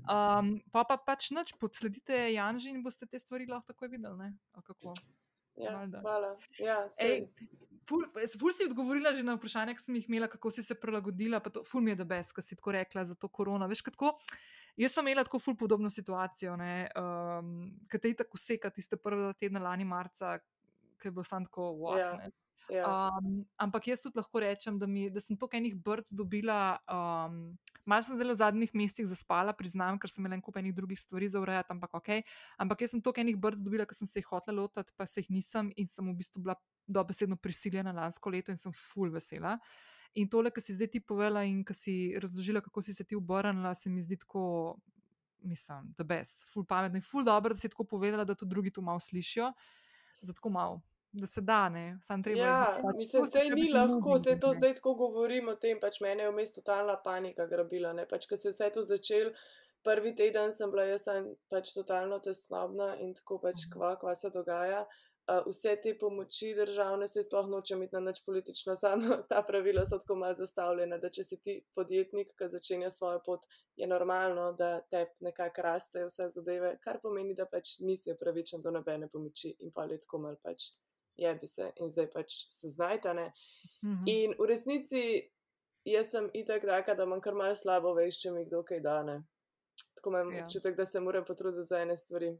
Um, pa pa pač noč, podsledite Janži in boste te stvari lahko takoj videli. Ja, hvala. Ja, ful, ful si odgovorila že na vprašanje, ki sem jih imela, kako si se prilagodila. To, ful mi je, da bes, ki si tako rekla za to korona. Veš, kako, jaz sem imela tako ful podobno situacijo, um, ki te je tako seka, tiste prve tedne lani marca, ki je bil sam tako wow. Ja. Um, ampak jaz tudi lahko rečem, da, mi, da sem toliko enih brc dobila. Um, Mal sem zelo v zadnjih mestih zaspala, priznam, ker sem imela en kup enih drugih stvari za urejati, ampak ok. Ampak jaz sem toliko enih brc dobila, ker sem se jih hotela lotiti, pa se jih nisem in sem v bistvu bila dobesedno prisiljena lansko leto in sem full vesela. In tole, kar si zdaj ti povedala in kar si razložila, kako si se ti obrnila, se mi zdi tako, mislim, da best, full pametno in full dobro, da si tako povedala, da tudi drugi to malo slišijo. Zato malo da se da, ne, sam treba. Ja, pač mislim, se ni lahko, se to zdaj tako govorim o tem, pač mene je v mestu totalna panika grabila, ne, pač, ko se je vse to začel. Prvi teden sem bila jaz pač totalno tesnobna in tako pač mhm. kva, kva se dogaja. Uh, vse te pomoči državne se sploh nočem iti na nič politično, samo ta pravila so tako malo zastavljena, da če si ti podjetnik, ki začenja svojo pot, je normalno, da te nekako rastejo vse zadeve, kar pomeni, da pač nisi pravičen do nobene pomoči in pa je tako mal pač je bi se in zdaj pač se znajta. Mm -hmm. In v resnici jaz sem itak taka, da imam kar malo slabo veš, če mi kdo kaj dane. Tako imam ja. občutek, da se moram potruditi za ene stvari.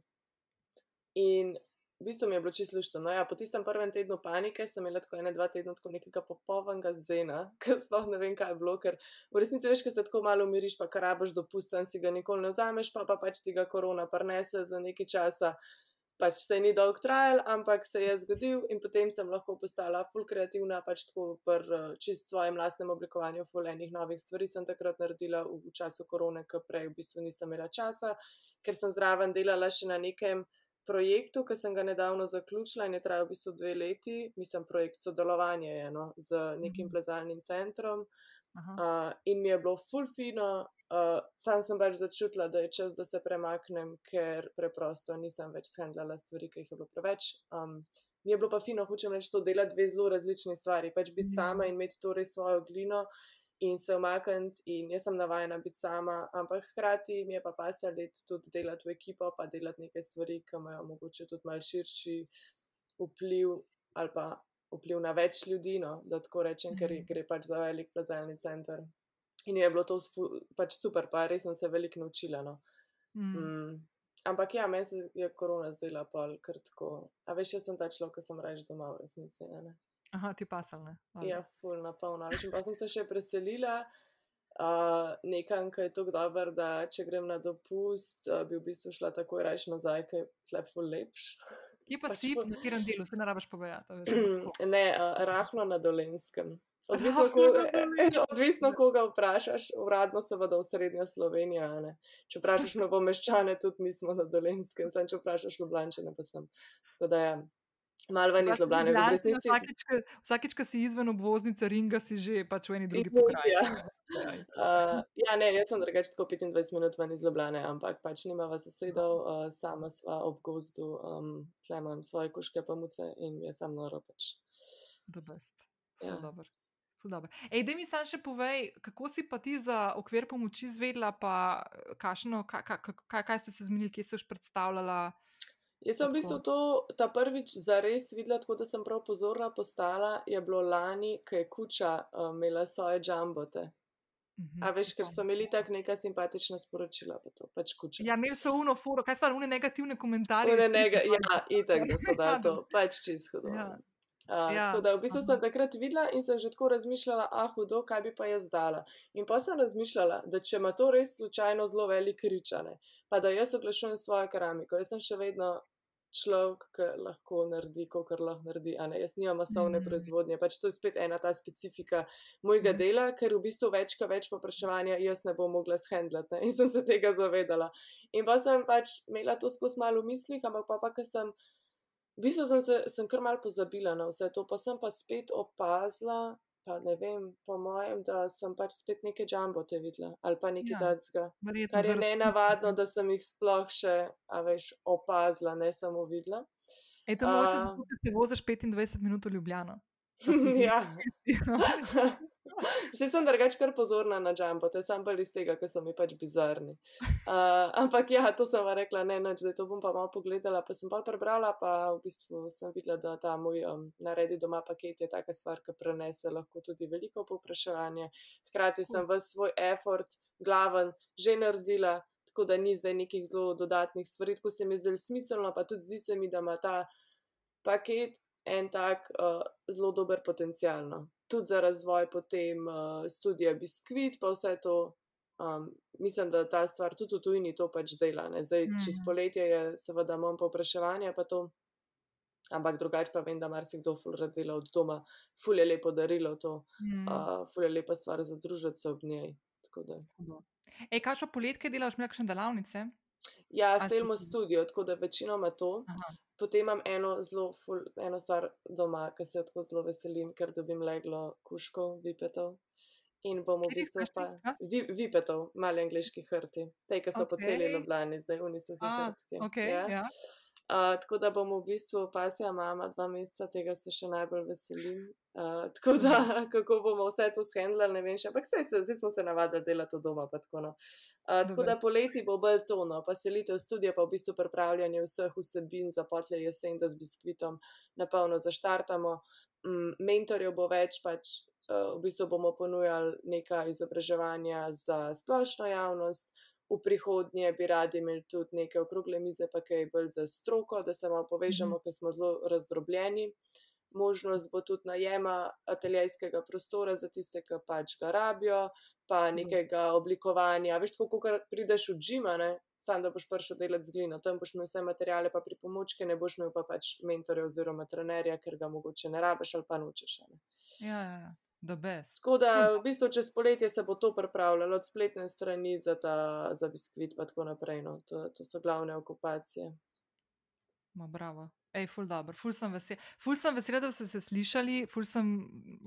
In v bistvu mi je bilo čisto luštno. No, ja, po tistem prvem tednu panike sem imela tako ene, dva tedna tako nekega popolnega zena, ker sploh ne vem, kaj je bilo, ker v resnici veš, ker se tako malo umiriš, pa kar rabaš dopust, si ga nikoli ne vzameš, pa pa pač ti ga korona prnese za nekaj časa. Pač se ni dolg trajal, ampak se je zgodil in potem sem lahko postala full kreativna, pač tako pr čist svojem lastnem oblikovanju full enih novih stvari sem takrat naredila v, v času korone, ker prej v bistvu nisem imela časa, ker sem zraven delala še na nekem projektu, ki sem ga nedavno zaključila in je trajal v bistvu dve leti, mislim, projekt sodelovanja je, no, z nekim mhm. plezalnim centrom. Uh, in mi je bilo full fino, uh, sam sem pač začutila, da je čas, da se premaknem, ker preprosto nisem več shendlala stvari, ki jih je bilo preveč. Um, mi je bilo pa fino, hočem reči, to delati dve zelo različni stvari, pač biti mm. sama in imeti torej svojo glino in se omakniti. In jaz sem navajena biti sama, ampak hkrati mi je pa pasal let tudi delati v ekipo, pa delati neke stvari, ki imajo mogoče tudi mal širši vpliv ali pa vpliv na več ljudi, no, da tako rečem, ker mhm. gre pač za velik plezalni center. In je bilo to pač super, pa res sem se veliko naučila. No. Mm. Mm. Ampak ja, meni se je korona zdela pa kar tako. A veš, jaz sem ta človek, ki sem reč doma v resnici. Ne? Aha, ti pasal, ne? Ja, ful, na polno. Pa sem se še preselila uh, nekam, ki je tako dober, da če grem na dopust, uh, bi v bistvu šla takoj reč nazaj, ker je tle ful lepš. Kje pa si, na katerem delu, se ne rabaš povedati? ne, uh, rahlo na dolenskem. Odvisno, koga, odvisno, koga vprašaš, uradno se vodo v srednja Slovenija. Ne? Če vprašaš me pomeščane, tudi mi smo na dolenskem, sem če vprašaš ljubljane, pa sem. Tako da ja. Malo ven iz Ljubljana, v resnici. Vsakič, ko si izven obvoznice Ringa, si že pač v eni drugi pokrajini. Ja. Uh, ja, ne, jaz sem drugače tako 25 minut ven iz Ljubljana, ampak pač nimava sosedov, uh, sama sva ob gozdu, um, tle imam svoje kuške pamuce in je sam noro pač. The best. Ja. Dober. Ej, da mi sam še povej, kako si pa ti za okvir pomoči izvedla, pa kašno, kaj, kaj, kaj, kaj ste se zmenili, kje si už predstavljala? Jaz sem v bistvu to ta prvič zares videla, tako da sem prav pozorna postala. Je bilo lani, ko je kuča uh, imela svoje džambote. Mhm, A veš, ker so imeli tako neka simpatična sporočila, pa to pač kuča. Ja, imeli so uno foro, kaj so one negativne komentarje? One nega, ja, itak, da so da to, pač čisto. Ja. Uh, ja, tako da v bistvu aha. sem takrat videla in sem že tako razmišljala, ah, hudo, kaj bi pa jaz dala. In pa sem razmišljala, da če ima to res slučajno zelo velik ričane, pa da jaz oglašujem svojo keramiko, jaz sem še vedno človek, ki lahko naredi, kar lahko naredi. Jaz nimam masovne mm. proizvodnje, pač to je spet ena ta specifika mojega mm. dela, ker v bistvu več, ka več popraševanja, jaz ne bom mogla shendlati in sem se tega zavedala. In pa sem pač imela to skozi malo v mislih, ampak pa, pa ker sem. V bistvu sem, se, sem kar mal pozabila na vse to, pa sem pa spet opazila, pa ne vem, po mojem, da sem pač spet neke džambote videla ali pa nekaj ja, tacga. Kar je ne navadno, da sem jih sploh še, a veš, opazila, ne samo videla. Je to mogoče, uh, zato, da se voziš 25 minut v Ljubljano? ja. Vsi sem drugač kar pozorna na jumbo, te sem pa iz tega, ker so mi pač bizarni. Uh, ampak ja, to sem rekla, ne, noč, da to bom pa malo pogledala, pa sem pa prebrala, pa v bistvu sem videla, da ta moj um, naredi doma paket je taka stvar, ki prenese lahko tudi veliko povpraševanje. Hkrati sem v svoj effort, glaven, že naredila, tako da ni zdaj nekih zelo dodatnih stvari, tako se mi zdaj smiselno, pa tudi zdi se mi, da ima ta paket en tak uh, zelo dober potencial. Tudi za razvoj potem uh, študija Biskvit, pa vse to. Um, mislim, da ta stvar tudi v tujini to pač dela. Ne. Zdaj, mm. čez poletje je seveda manj povpraševanja, pa to. Ampak drugače pa vem, da marsikdo fulje dela od doma, fulje lepo darilo to, mm. uh, fulje lepa stvar za družiti se ob njej. Ej, kaj pa poletke delaš, imaš kakšne delavnice? Ja, selmo studio, tako da večinoma to. Aha. Potem imam eno zelo, ful, eno stvar doma, ki se tako zelo veselim, ker dobim leglo kuško, vipetov. In bomo v bistvu pa vi, vipetov, mali angliški hrti, te, ki so okay. po celi Ljubljani, zdaj oni so hrti. Okay, ja. ja. Uh, tako da bom v bistvu pasja mama dva meseca, tega se še najbolj veselim. Uh, tako da, kako bomo vse to shendlali, ne vem še, ampak vse, vse smo se navadili delati od doma. Tako, no. uh, tako da poleti bo bolj tono, pa selitev studija, pa v bistvu pripravljanje vseh vsebin za potle jesen, da z biskvitom napolno zaštartamo. Um, mentorjev bo več, pač uh, v bistvu bomo ponujali neka izobraževanja za splošno javnost v prihodnje bi radi imeli tudi neke okrogle mize, pa kaj bolj za stroko, da se malo povežemo, mm ker smo zelo razdrobljeni. možnost bo tudi najema ateljejskega prostora za tiste, ki pač ga rabijo, pa nekega oblikovanja. Veš, tako kot prideš v džima, ne? sam da boš prišel delati z glino, tam boš imel vse materijale, pa pripomočke, ne boš imel pa pač mentorja oziroma trenerja, ker ga mogoče ne rabiš ali pa nočeš. Ja, ja, ja. Tako da, v bistvu, čez poletje se bo to pripravljalo, od spletne strani za, ta, za biskvit, pa tako naprej. No. To, to so glavne okupacije. Ma bravo. Ej, ful dobro, ful sem vesel. Ful sem vesel, da ste se slišali, ful sem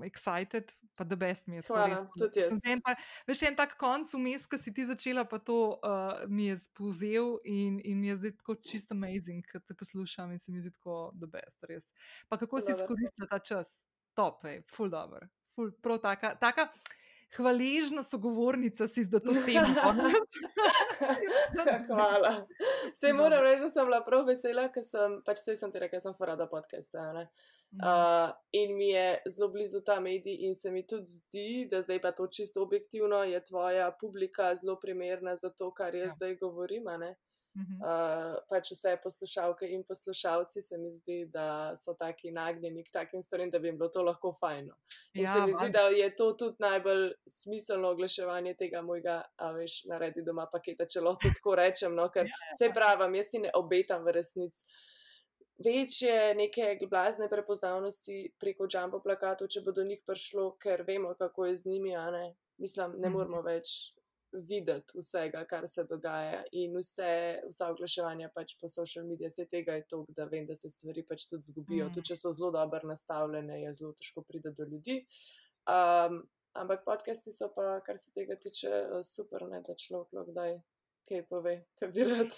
excited, pa da best mi je to. Hvala, tudi jaz. En ta, veš, en tak konc vmes, ko si ti začela, pa to uh, mi je spuzel in, in mi je zdaj tako čisto amazing, ker te poslušam in se mi zdi tako da best, res. Pa kako si izkoristila ta čas? Top, ej, ful dobro. Ful, prav taka. taka hvaležna sogovornica si, da to temo. Hvala. Se moram reči, da sem bila prav vesela, ker sem, pač se sem ti rekla, sem farada podcast. Uh, in mi je zelo blizu ta medij, in se mi tudi zdi, da zdaj pa to čisto objektivno je tvoja publika zelo primerna za to, kar jaz ja. zdaj govorim. Uh, Uh, pač vse poslušalke in poslušalci se mi zdi, da so taki nagnjeni k takim stvarem, da bi jim bilo to lahko fajno. In ja, se mi zdi, da je to tudi najbolj smiselno oglaševanje tega mojega, a veš, naredi doma paketa, če lahko tako rečem. No, ker ja, ja. se pravim, jaz si ne obetam v resnici. Večje neke blazne prepoznavnosti preko jumbo plakatov, če bo do njih prišlo, ker vemo, kako je z njimi, a ne. Mislim, ne moramo več videti vsega, kar se dogaja in vse, vsa oglaševanja pač po social medijih, vse tega je to, da vem, da se stvari pač tudi zgubijo. Mm. Tudi če so zelo dobro nastavljene, je zelo težko priti do ljudi. Um, ampak podcasti so pa, kar se tega tiče, super, ne da človek lahko kdaj kaj pove, kaj bi rad.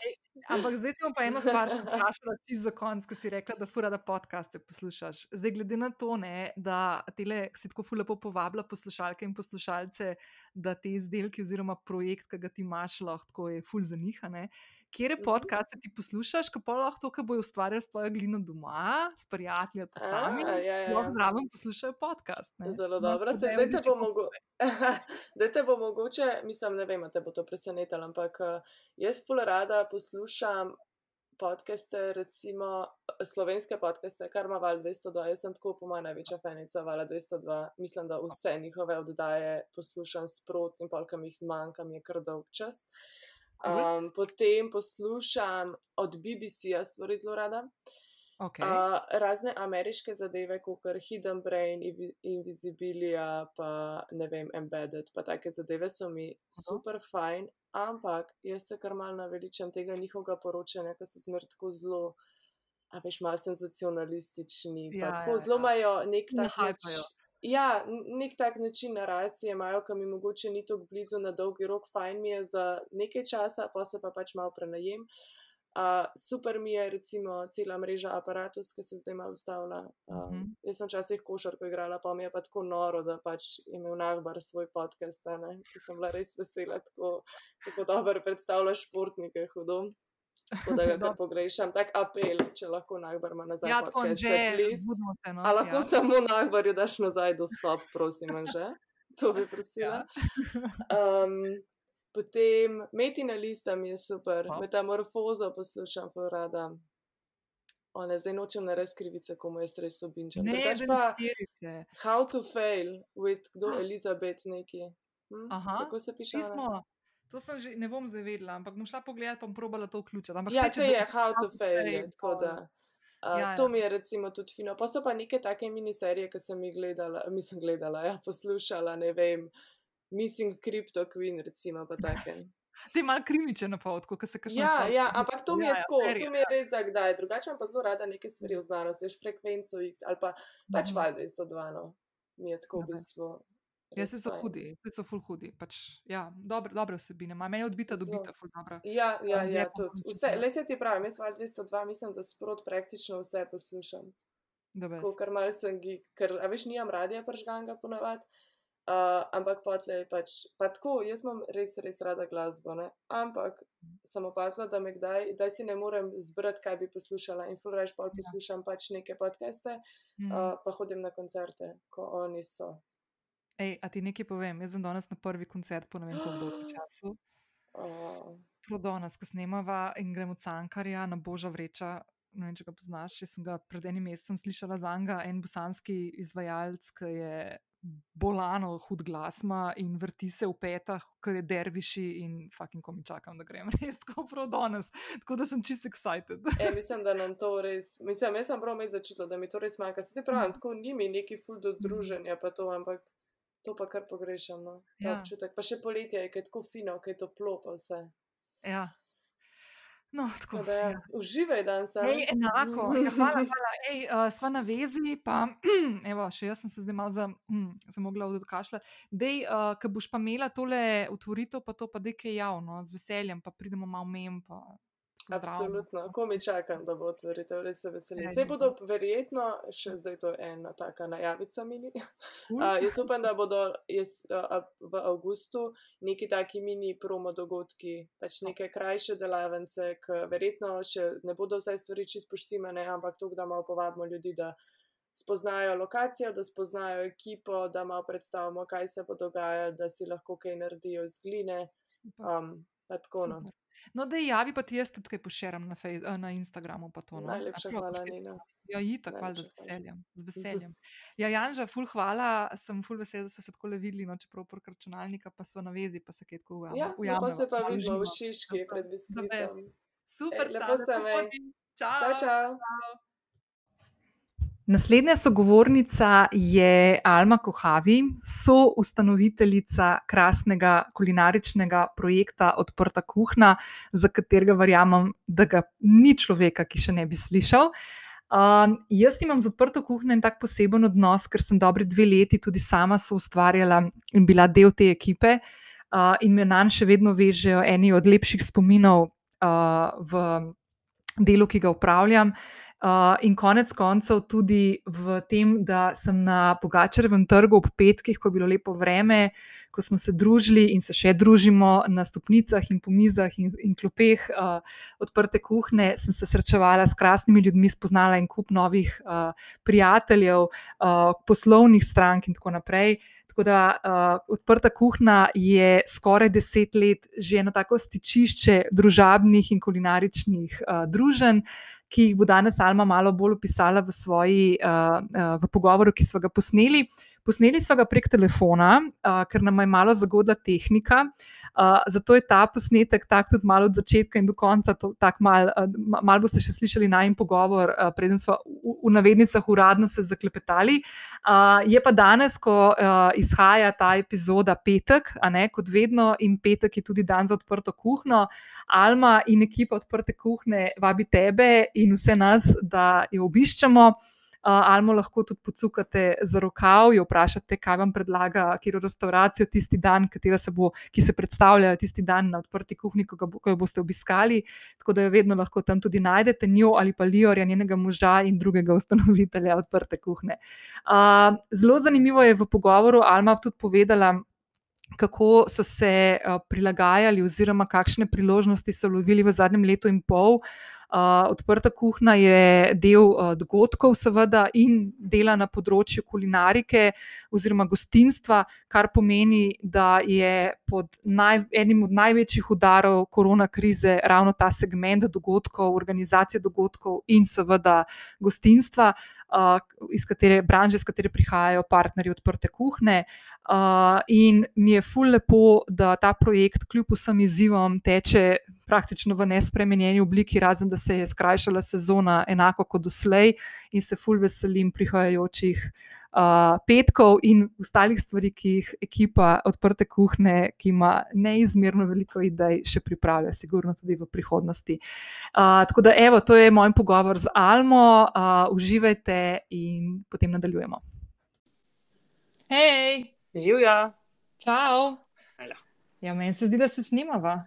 Ampak zdaj ti bom pa eno stvar še vprašala, čisto za konc, ko si rekla, da fura da podcaste poslušaš. Zdaj, glede na to, ne, da tele, si tako lepo povabila poslušalke in poslušalce, da te izdelki oziroma projekt, ki ga ti imaš, lahko je ful za njih. Kje je mhm. podcast, ti poslušaš, kako lahko to, kar bojo ustvarjali s tvojo glino doma, s prijatelji ali pa sami? Ja, ja, ja. Zraven poslušajo podcast. Ne? Zelo dobro, no, se zdaj te bo mogoče. Da te bo mogoče, mislim, ne vem, te bo to presenetilo, ampak jaz pol rada poslušam podcaste, recimo slovenske podcaste, kar ima val 202. Jaz sem tako po mojem največja fenica vala 202. Mislim, da vse njihove oddaje poslušam sprot in polkam jih zmanjkam, je kar dolg čas. Um, potem poslušam od BBC-ja stvari zelo rada. Okay. Uh, razne ameriške zadeve, kot je Hidden Brain, Invisibilia, pa ne vem, Embedded, pa take zadeve so mi uh -huh. super fajn, ampak jaz se kar mal naveličam tega njihovega poročanja, ker so zmer tako zelo, a veš, mal senzacionalistični. Ja, tako ja, zelo ja. imajo nek tak način. Ja, nek tak način naracije imajo, ki mi mogoče ni tako blizu na dolgi rok, fajn mi je za nekaj časa, pa se pa pač malo prenajem. Uh, super mi je, recimo, cela mreža aparatus, ki se zdaj malo ustavlja. Uh, mm -hmm. Jaz sem včasih košarko igrala, pa mi je pa tako noro, da pač imel nagbar svoj podcast, ki sem bila res vesela, tako, tako dobro predstavljaš športnike, hudom. Tako da ga pogrešam, tak apel, če lahko nagbar ima nazaj. Ja, tako že, budimo se. No, A lahko ja. samo nagbarju daš nazaj dostop, prosim, že? To bi prosila. Ja. Um, potem metina lista mi je super, oh. metamorfozo poslušam, pa rada. One, zdaj nočem na res krivice, komu je stres to binča. Ne, ne, ne. How to fail with kdo Elizabeth neki. Hm? Aha, kako se piše? Pismo. To sem že, ne bom zdaj vedela, ampak bom šla pogledat, pa bom probala to vključiti. Ampak ja, se je, how to fail, je, tako da. Uh, ja, ja. To mi je recimo tudi fino. Pa so pa neke take miniserije, ki sem jih gledala, mislim, gledala, ja, poslušala, ne vem, Missing Crypto Queen, recimo, pa take. Ti imaš krimiče na potku, ki se kaže. Ja, ja, ampak to mi je ja, ja tako, ja, to mi je res za kdaj. Drugače pa zelo rada neke stvari v znanosti, veš, frekvenco X ali pa pač mhm. val 202, no. Mi je tako v bistvu. Ja, se so hudi, se so ful hudi. Pač, ja, dobre, dobre vsebine, meni je odbita, dobita, ful dobro. Ja, ja, ja tudi. Vse, le se ti pravim, jaz val 202, mislim, da sprot praktično vse poslušam. Tako, ker mal sem gi, ker, a veš, nijam radija pržganga ponavad, uh, ampak potlej pač, pa tako, jaz imam res, res rada glasbo, ne? ampak sem opazila, da me kdaj, da si ne morem zbrati, kaj bi poslušala in ful reč pol ja. poslušam pač neke podcaste, mm. uh, pa hodim na koncerte, ko oni so. Ej, a ti nekaj povem? Jaz sem danes na prvi koncert po ne vem koliko času. Oh. Prav danes, ko snemava in gremo cankarja na boža vreča, ne vem, če ga poznaš, jaz sem ga pred enim mesecem slišala za njega, en bosanski izvajalec, ki je bolano, hud glas ima in vrti se v petah, ker je derviši in fucking komi čakam, da grem res tako prav danes. Tako da sem čist excited. e, mislim, da nam to res, mislim, jaz sem prav me začutila, da mi to res manjka. Se ti pravi, mhm. tako ni mi neki full do druženja, pa to, ampak to pa kar pogrešam. No. Ja. Občutek. Pa še poletje je, kaj je tako fino, kaj je toplo, pa vse. Ja. No, tako, da, ja. Uživaj dan sam. Ej, enako, ja, hvala, hvala. Ej, uh, sva na vezi, pa evo, še jaz sem se zdaj malo za, hm, mogla odkašljati. Dej, uh, ko boš pa imela tole otvoritev, pa to pa dekaj javno, z veseljem, pa pridemo malo mem. Pa... Absolutno, ko mi čakam, da bo otvoritev, res se veselim. Vse bodo verjetno, še zdaj to je ena taka najavica mini. Uh, jaz upam, da bodo jaz, uh, v avgustu neki taki mini promo dogodki, pač neke krajše delavence, ki verjetno še ne bodo vse stvari čisto poštimane, ampak to, da malo povabimo ljudi, da spoznajo lokacijo, da spoznajo ekipo, da malo predstavimo, kaj se bo dogajalo, da si lahko kaj naredijo z gline. Um, tako, no. No, da javi, pa ti jaz tudi kaj poširam na, eh, na Instagramu. To, no? Najlepša hvala, Nina. Ja, in tako, hvala, z veseljem. Z veseljem. Ja, Janža, ful, hvala, sem ful vesel, da smo se tako videli, no, čeprav prek računalnika, pa smo na vezi, pa se kaj tako ujamemo. Ja, ja pa se pa vidimo v Šiški pred biskvitom. Super, lepo se me. Čau, čau. čau. čau. Naslednja sogovornica je Alma Kohavi, soustanoviteljica krasnega kulinaričnega projekta Odprta kuhna, za katerega verjamem, da ga ni človeka, ki še ne bi slišal. Um, jaz imam z odprto kuhno en tak poseben odnos, ker sem dobri dve leti tudi sama soustvarjala in bila del te ekipe, uh, in me na nje še vedno vežejo eni od lepših spominov uh, v delu, ki ga upravljam. Uh, in konec koncev tudi v tem, da sem na Pogačarevem trgu ob petkih, ko je bilo lepo vreme, ko smo se družili in se še družimo na stopnicah in po mizah in, in klopeh uh, odprte kuhne, sem se srečevala s krasnimi ljudmi, spoznala en kup novih uh, prijateljev, uh, poslovnih strank in tako naprej. Tako da uh, odprta kuhna je skoraj deset let že eno tako stičišče družabnih in kulinaričnih uh, druženj ki jih bo danes Alma malo bolj opisala v, svoji, uh, uh, v pogovoru, ki smo ga posneli. Posneli smo ga prek telefona, uh, ker nam je malo zagodla tehnika. Uh, zato je ta posnetek tak tudi malo od začetka in do konca, tako malo uh, mal boste še slišali na en pogovor, uh, preden smo v, v navednicah uradno se zaklepetali. Uh, je pa danes, ko uh, izhaja ta epizoda petek, ne kot vedno, in petek je tudi dan za odprto kuhno. Alma in ekipa odprte kuhne vabi tebe in vse nas, da jo obiščemo. Almo lahko tudi pocukate za rokav, jo vprašate, kaj vam predlaga, je restauracijo tisti dan, se bo, ki se predstavlja tisti dan na odprti kuhinji, ko, ko jo boste obiskali. Tako da jo vedno lahko tam tudi najdete, njo ali pa Liorja, njenega moža in drugega ustanovitelja odprte kuhne. Uh, zelo zanimivo je v pogovoru Alma tudi povedala. Kako so se uh, prilagajali, oziroma kakšne priložnosti so lovili v zadnjem letu in pol, uh, Uh, odprta kuhna je del dogodkov, seveda, in dela na področju kulinarike oziroma gostinstva, kar pomeni, da je pod naj, enim od največjih udarov korona krize ravno ta segment dogodkov, organizacije dogodkov in seveda gostinstva. Uh, iz katere branže, iz katere prihajajo partnerji odprte kuhne. Uh, in mi je ful lepo, da ta projekt, kljub vsem izzivom, teče praktično v nespremenjeni obliki, razen da se je skrajšala sezona, enako kot doslej, in se fulj veselim prihajajočih uh, petkov in ostalih stvari, ki jih ekipa odprte kuhne, ki ima neizmerno veliko idej, še pripravlja, sigurno tudi v prihodnosti. Uh, tako da, evo, to je moj pogovor z Almo, uh, uživajte in potem nadaljujemo. Hej, živijo. Čau. Hello. Ja, meni se zdi, da se snimava.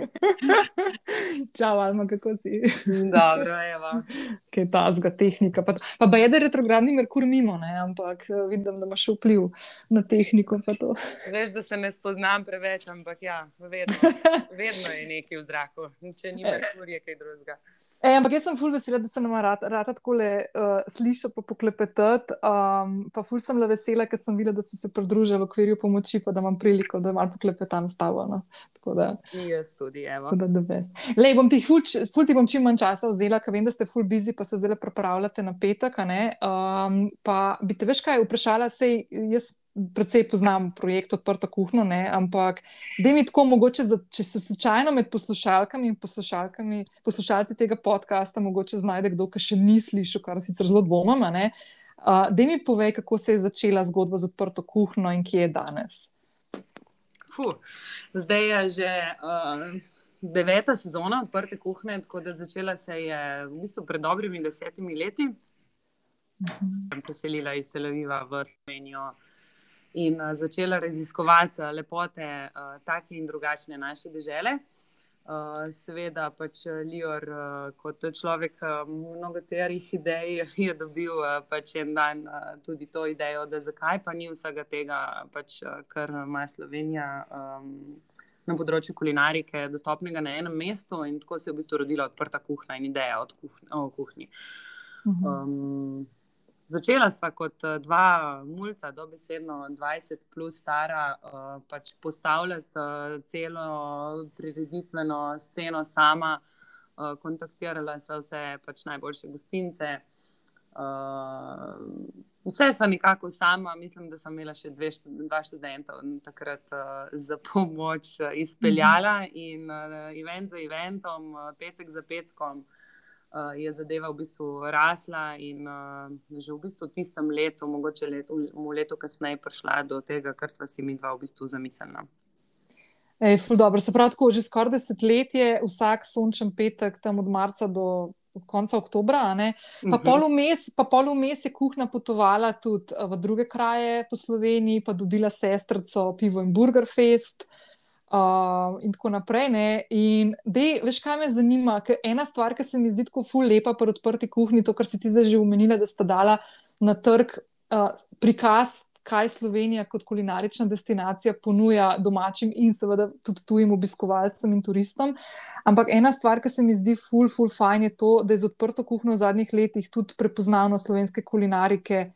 Čau, Alma, kako si? Dobro, evo. Kaj je ta zga tehnika? Pa, pa ba je, da je retrogradni Merkur mimo, ne? ampak eh, vidim, da imaš vpliv na tehniko. Veš, da se ne spoznam preveč, ampak ja, vedno, vedno je nekaj v zraku. Če ni Merkur, je kaj drugega. E, ampak jaz sem ful vesela, da se nam rad, rad tako le uh, sliša, pa poklepetati. Um, pa ful sem le vesela, ker sem videla, da si se pridružila v okviru pomoči, pa da imam priliko, da malo poklepetati klepetam s tabo. No. Da, jaz tudi, evo. Da, da Lej, bom ti ful, ful ti bom čim manj časa vzela, ker vem, da ste full busy, pa se zdaj pripravljate na petek. Um, pa bi te veš kaj vprašala, sej jaz predvsej poznam projekt Odprta kuhna, ne? ampak da mi tako mogoče, da, če se slučajno med poslušalkami in poslušalkami, poslušalci tega podcasta, mogoče znajde kdo, ki še ni slišal, kar sicer zelo dvomim. Uh, da mi povej, kako se je začela zgodba z Odprto kuhno in kje je danes. Fuh, zdaj je že. Uh... Deveta sezona odprte kuhne, tako da začela se je v bistvu pred dobrimi desetimi leti. Uh mhm. Preselila iz Tel Aviva v Slovenijo, in uh, začela raziskovati uh, lepote uh, take in drugačne naše države. Uh, seveda, pač Lior, uh, kot človek uh, mnogoterih idej, je dobil uh, pač en dan uh, tudi to idejo, da zakaj pa ni vsega tega, pač, uh, kar ima Slovenija um, na področju kulinarike, dostopnega na enem mestu. In tako se je v bistvu rodila odprta kuhna in ideja kuhni, o kuhinji. Mhm. Um, Začela sva kot eh, dva mulca, dobesedno 20 plus stara, uh, pač postavljati uh, celo prireditveno sceno sama, uh, kontaktirala sva vse pač najboljše gostince. Uh, vse sva nekako sama, mislim, da sem imela še dve, dva študenta takrat uh, za pomoč izpeljala mm -hmm. in uh, event za eventom, uh, petek za petkom uh, je zadeva v bistvu rasla in uh, že v bistvu v tistem letu, mogoče letu, v letu kasneje, prišla do tega, kar smo si mi dva v bistvu zamislili. Ej, dobro, se pravi, tako že skoraj desetletje, vsak sončen petek, tam od marca do, konca oktobra. Pa mhm. polumes je kuhna potovala tudi v druge kraje po Sloveniji, pa dobila sestrico pivo in burger fest. Uh, uh, in tako naprej. Ne? In dej, veš, kaj me zanima? Ker ena stvar, ki se mi zdi tako ful lepa pri odprti kuhinji, to, kar si ti zdaj že umenila, da sta dala na trg uh, prikaz. Kaj Slovenija kot kulinarična destinacija ponuja domačim in seveda tudi tujim obiskovalcem in turistom. Ampak ena stvar, ki se mi zdi ful, ful, fajn je to, da je z odprto kuhno v zadnjih letih tudi prepoznavnost slovenske kulinarike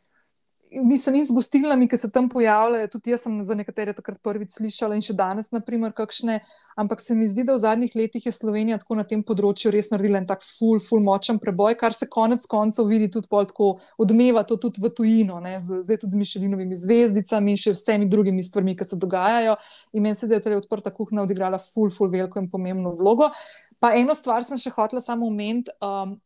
mislim, in z gostilnami, ki se tam pojavljajo, tudi jaz sem za nekatere takrat prvič slišala in še danes, naprimer, kakšne. Ampak se mi zdi, da v zadnjih letih je Slovenija tako na tem področju res naredila en tak ful, ful močen preboj, kar se konec koncev vidi tudi pol tako odmeva to tudi v tujino, ne? zdaj tudi z Mišelinovimi zvezdicami in še vsemi drugimi stvarmi, ki se dogajajo. In meni se zdi, da je torej odprta kuhna odigrala ful, ful veliko in pomembno vlogo. Pa eno stvar sem še hotela samo omeniti, um,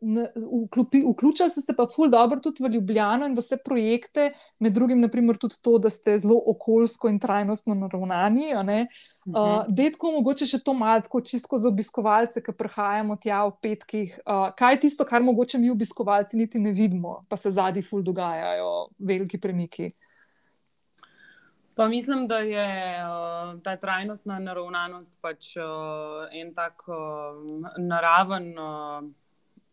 Vključili ste se pa ful dobro tudi v Ljubljano in v vse projekte, med drugim naprimer tudi to, da ste zelo okoljsko in trajnostno naravnani. Uh, Detko, mogoče še to malo, tako čisto za obiskovalce, ki prihajamo tja v petkih. Uh, kaj je tisto, kar mogoče mi obiskovalci niti ne vidimo, pa se zadnji ful dogajajo, veliki premiki? Pa mislim, da je uh, ta trajnostna naravnanost pač uh, en tak uh, naraven. Uh,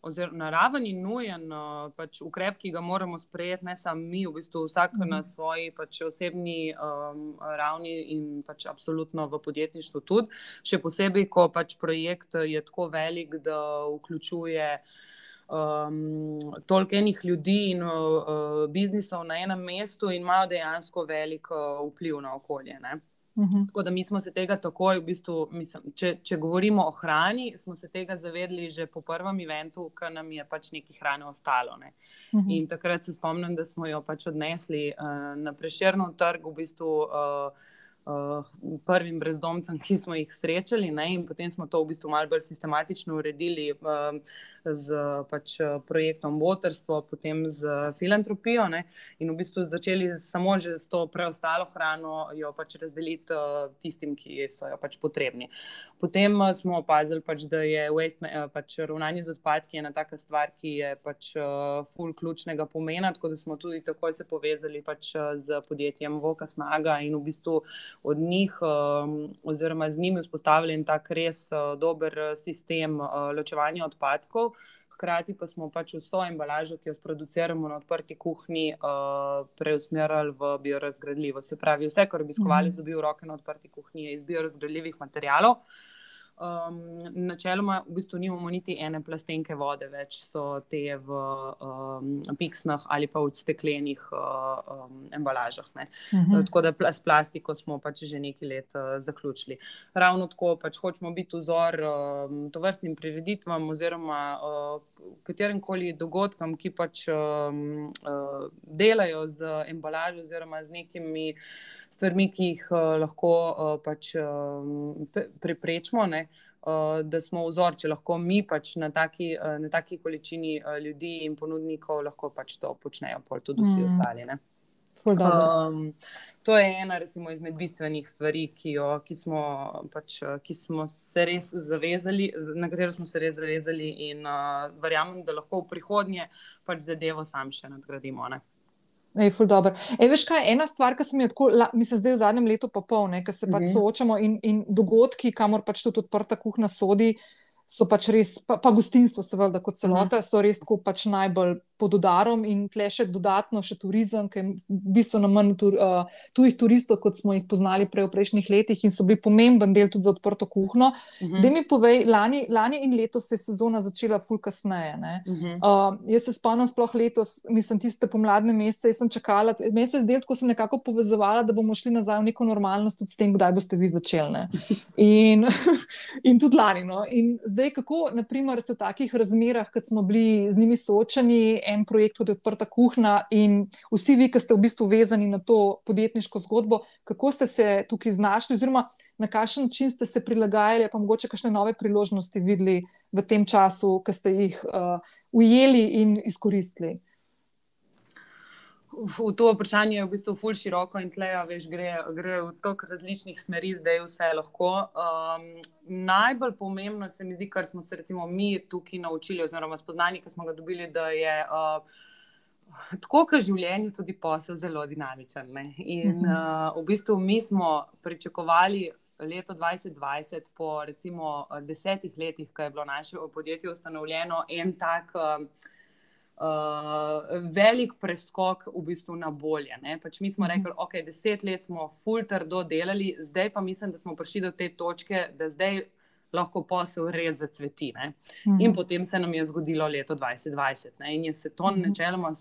oziroma naraven in nujen uh, pač ukrep, ki ga moramo sprejeti, ne samo mi, v bistvu vsak mm -hmm. na svoji pač osebni um, ravni in pač absolutno v podjetništvu tudi. Še posebej, ko pač projekt je tako velik, da vključuje. Um, toliko enih ljudi in uh, biznisov na enem mestu, in imajo dejansko veliko uh, vpliv na okolje. Ne? -hmm. Tako da mi smo se tega takoj, v bistvu, mislim, če, če govorimo o hrani, smo se tega zavedli že po prvem eventu, ker nam je pač nekaj hrane ostalo. Ne. Mm -hmm. In takrat se spomnim, da smo jo pač odnesli uh, na preširno trg, v bistvu. Uh, uh, prvim brezdomcem, ki smo jih srečali, ne? in potem smo to v bistvu malo bolj sistematično uredili uh, z pač, projektom Botrstvo, potem z filantropijo ne? in v bistvu začeli samo že s to preostalo hrano jo pač razdeliti uh, tistim, ki so jo pač potrebni. Potem uh, smo opazili, pač, da je waste, uh, pač ravnanje z odpadki ena taka stvar, ki je pač uh, full ključnega pomena, tako da smo tudi takoj se povezali pač, z podjetjem Voka Snaga in v bistvu od njih, um, oziroma z njimi, vzpostavili tak res uh, dober uh, sistem uh, ločevanja odpadkov. Hkrati pa smo pač vso embalažo, ki jo sproduciramo na odprti kuhinji, preusmerili v biorazgradljivo. Se pravi, vse, kar obiskovalec mm -hmm. dobi v roke na odprti kuhinji, je iz biorazgradljivih materijalov. Um, načeloma, v bistvu nimamo niti ene plastenke vode, več so te v um, piksnah ali pa v steklenih uh, um, embalažah. Uh mhm. -huh. Tako da s plastiko smo pač že nekaj let uh, zaključili. Ravno tako pač hočemo biti vzor um, to vrstnim prireditvam oziroma uh, katerim koli dogodkom, ki pač um, uh, delajo z embalažo oziroma z nekimi stvarmi, ki jih uh, lahko uh, pač, um, preprečimo. Ne? Da smo vzor, če lahko mi pač na taki, na taki količini ljudi in ponudnikov lahko pač to počnejo, pa tudi vsi mm. ostali. Um, to je ena recimo, izmed bistvenih stvari, ki, jo, ki, smo, pač, ki smo se res zavezali, na katero smo se res zavezali, in uh, verjamem, da lahko v prihodnje pač zadevo sam še nadgradimo. Ne? Ej, Ej, veš, kaj je ena stvar, ki se mi je tako, mislim, zdaj v zadnjem letu pa pol, ki se pač mhm. soočamo in, in dogodki, kamor pač tudi odprta kuhna sodi, so pač res, pa, pa gostinstvo, seveda, kot celota, mhm. so res tako pač najbolj pod udarom in tle še dodatno še turizem, ki je bistveno manj tur, uh, tujih turistov, kot smo jih poznali prej v prejšnjih letih in so bili pomemben del tudi za odprto kuhno. Uh mhm. -huh. Da mi povej, lani, lani in letos se je sezona začela ful kasneje. Uh -huh. uh, jaz se spomnim sploh letos, mislim, tiste pomladne mesece, jaz sem čakala, mesec del, ko sem nekako povezovala, da bomo šli nazaj v neko normalnost tudi s tem, kdaj boste vi začeli. In, in tudi lani. No? In zdaj, kako naprimer, se v takih razmerah, kot smo bili z njimi soočeni, en projekt, tudi odprta kuhna. In vsi vi, ki ste v bistvu vezani na to podjetniško zgodbo, kako ste se tukaj znašli, oziroma na kakšen način ste se prilagajali, pa mogoče kakšne nove priložnosti videli v tem času, ki ste jih uh, ujeli in izkoristili. V to vprašanje je v bistvu ful široko in tleja, veš, gre, gre v toliko različnih smeri, zdaj vse lahko. Um, najbolj pomembno se mi zdi, kar smo se recimo mi tukaj naučili, oziroma spoznali, ki smo ga dobili, da je uh, tako, kot življenje, tudi posel zelo dinamičen. Ne? In uh, v bistvu mi smo pričakovali. Leto 2020, po recimo desetih letih, ko je bilo naše podjetje ustanovljeno, en tak uh, uh, velik preskok v bistvu na bolje. Pač mi smo mhm. rekli, da okay, je deset let smo fulter do delali, zdaj pa mislim, da smo prišli do te točke, da zdaj lahko posel res zacveti. Uh -huh. In mhm. potem se nam je zgodilo leto 2020 ne? in je se to uh mhm. načeloma,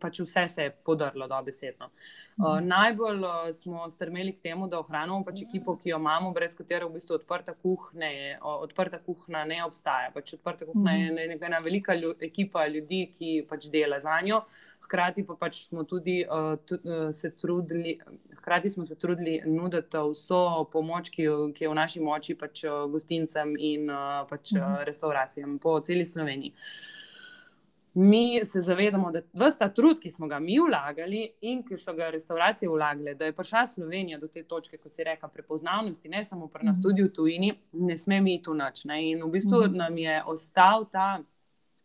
pač vse se je podrlo, dobesedno. Uh, najbolj uh, smo strmeli k temu, da ohranimo pač ekipo, ki jo imamo, brez katere v bistvu odprta kuhna, odprta kuhna ne obstaja. Pač odprta kuhna je ena velika lju, ekipa ljudi, ki pač dela za njo. Hkrati pa pač smo tudi uh, tudi, uh, se trudili, hkrati smo se trudili nuditi vso pomoč, ki, ki je v naši moči, pač uh, gostincem in uh, pač, uh, mhm. restauracijam po celi Sloveniji. Mi se zavedamo, da vse ta trud, ki smo ga mi vlagali in ki so ga restauracije vlagale, da je prišla Slovenija do te točke, kot se reka, prepoznavnosti, ne samo pri nas, mhm. tudi v tujini, ne sme mi tu noč. In v bistvu nam je ostal ta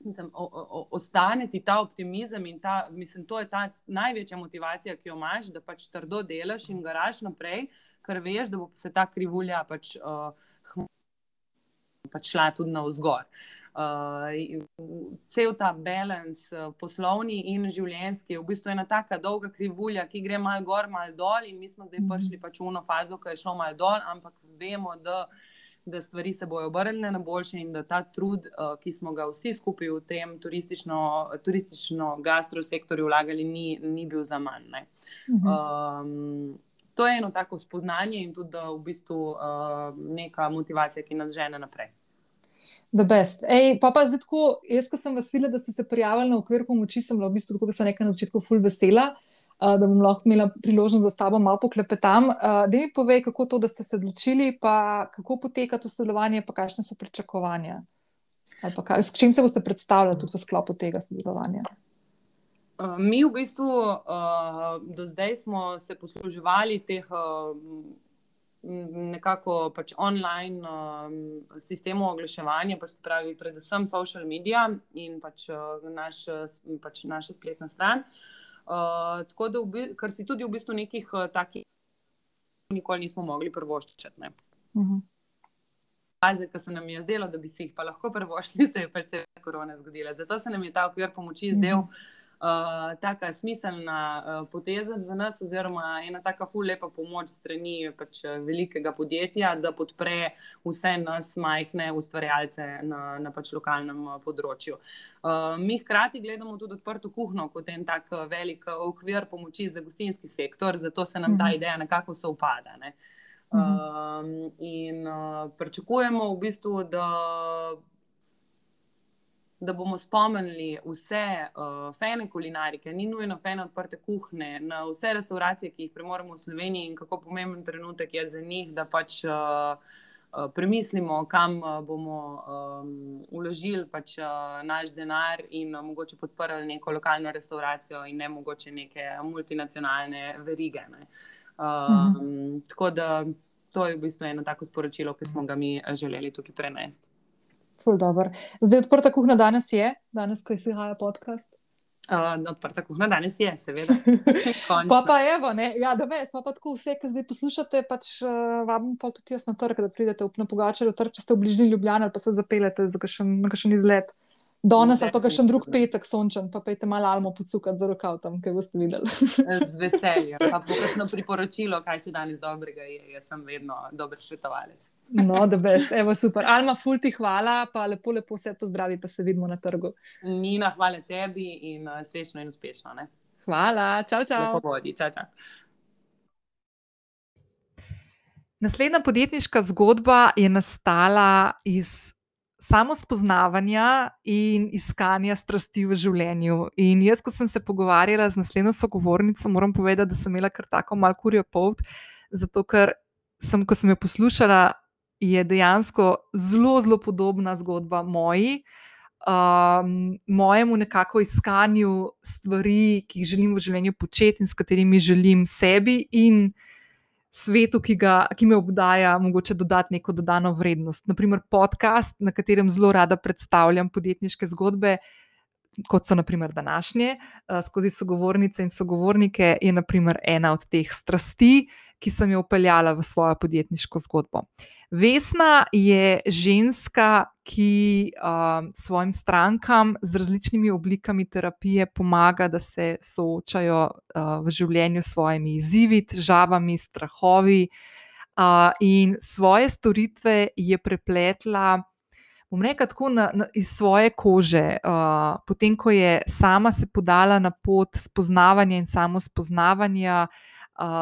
mislim, o, o, ostane ti ta optimizem in ta, mislim, to je ta največja motivacija, ki jo imaš, da pač trdo delaš in garaš naprej, ker veš, da bo se ta krivulja pač, uh, pač šla tudi na vzgor. Uh, cel ta balans, uh, poslovni in življenjski, je v bistvu ena tako dolga krivulja, ki gre malo gor, malo dol, in mi smo zdaj prišli pač v eno fazo, ki je šlo malo dol, ampak vemo, da da stvari se bodo obrnile na boljše in da ta trud, uh, ki smo ga vsi skupaj v tem turistično-gastro turistično sektorju vlagali, ni, ni bil za manj. Ne. Um, to je eno tako spoznanje in tudi v bistvu uh, neka motivacija, ki nas žene naprej. Ej, pa pa zdaj tako, jaz, ko sem vas videla, da ste se prijavili na okvir pomoči, sem bila v bistvu, kot sem rekla na začetku, ful vesela. Uh, da bom lahko imela priložnost, da s tabo malo poklepetam. Da mi povej, kako to, da ste se odločili, pa kako poteka to sodelovanje, pa kakšne so pričakovanja. Kaj, s čim se boste predstavljali tudi v sklopu tega sodelovanja? Mi v bistvu do zdaj smo se posluževali teh nekako pač online sistemov oglaševanja, pač pravi predvsem social media in pač naš, pač naša spletna stran. Uh, tako da, bi, kar si tudi v bistvu nekih uh, takih, nikoli nismo mogli prvoščiti. Uh -huh. Faze, ki se nam je zdelo, da bi si jih pa lahko prvoščili, se je pač se korona zgodila. Zato se nam je ta okvir pomoči zdel uh, uh, taka smiselna uh, poteza za nas, oziroma ena taka ful lepa pomoč strani pač, velikega podjetja, da podpre vse nas, majhne ustvarjalce na, na pač lokalnem področju. Uh, mi hkrati gledamo tudi odprto kuhno kot en tak velik okvir pomoči za gostinski sektor, zato se nam ta mhm. ideja nekako sovpada. Ne. Um, in uh, pričakujemo v bistvu, da da bomo spomnili vse uh, fene kulinarike, ni nujno fene odprte kuhne, na vse restauracije, ki jih premoremo v Sloveniji in kako pomemben trenutek je za njih, da pač uh, uh, premislimo, kam uh, bomo um, uložili pač, uh, naš denar in uh, mogoče podprli neko lokalno restauracijo in ne mogoče neke multinacionalne verige. Ne. Um, mhm. Tako da to je v bistvu eno tako sporočilo, ki smo ga mi želeli tukaj prenesti. Zdaj, odprta kuhna danes je, danes, ko si haja podcast. Uh, odprta kuhna danes je, seveda. pa pa evo, ne, ja, da veš, pa tako vse, ki zdaj poslušate, pač uh, vabim pa tudi jaz na trg, da pridete na pogačar, trg, če ste v bližnji Ljubljani ali pa se zapelete za kakšen izlet. Danes ali pa še en drug petek sončen, pa pejte malo almo pocukati za rokav tam, kaj boste videli. Z veseljem. Pa pokažno priporočilo, kaj si danes dobrega je. Jaz sem vedno dober svetovalec. No, da best, evo super. Alma, ful ti hvala, pa lepo, lepo vse pozdravi, pa se vidimo na trgu. Nina, hvala tebi in uh, srečno in uspešno. Ne? Hvala, čau, čau. čau, čau. Naslednja podjetniška zgodba je nastala iz samospoznavanja in iskanja strasti v življenju. In jaz, ko sem se pogovarjala z naslednjo sogovornico, moram povedati, da sem imela kar tako malce kurjo pot, zato ker sem, ko sem jo poslušala, je dejansko zelo, zelo podobna zgodba moji, um, mojemu nekako iskanju stvari, ki jih želim v življenju početi in s katerimi želim sebi in svetu, ki, ga, ki me obdaja, mogoče dodati neko dodano vrednost. Naprimer, podcast, na katerem zelo rada predstavljam podjetniške zgodbe. Kot so naprimer današnje, uh, skozi sogovornice in sogovornike, je ena od teh strasti, ki sem jo upeljala v svojo podjetniško zgodbo. Vesna je ženska, ki uh, svojim strankam z različnimi oblikami terapije pomaga, da se soočajo uh, v življenju s svojimi izzivi, težavami, strahovi. Uh, in svoje storitve je prepletla, bom rekel, tako na, na, iz svoje kože. Uh, potem, ko je sama se podala na pot spoznavanja in samo spoznavanja,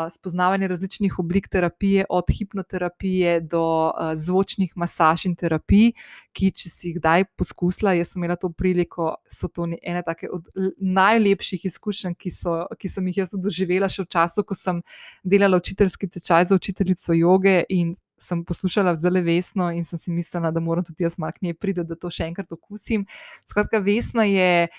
spoznavanje različnih oblik terapije, od hipnoterapije do uh, zvočnih masaž in terapij, ki, če si jih kdaj poskusila, jaz sem imela to priliko, so to ene take od najlepših izkušenj, ki, so, ki sem jih jaz doživela še v času, ko sem delala učiteljski tečaj za učiteljico joge. Sem poslušala zelo vesno in sem si mislila, da moram tudi jaz malo k njej priti, da to še enkrat okusim. Skratka, vesna je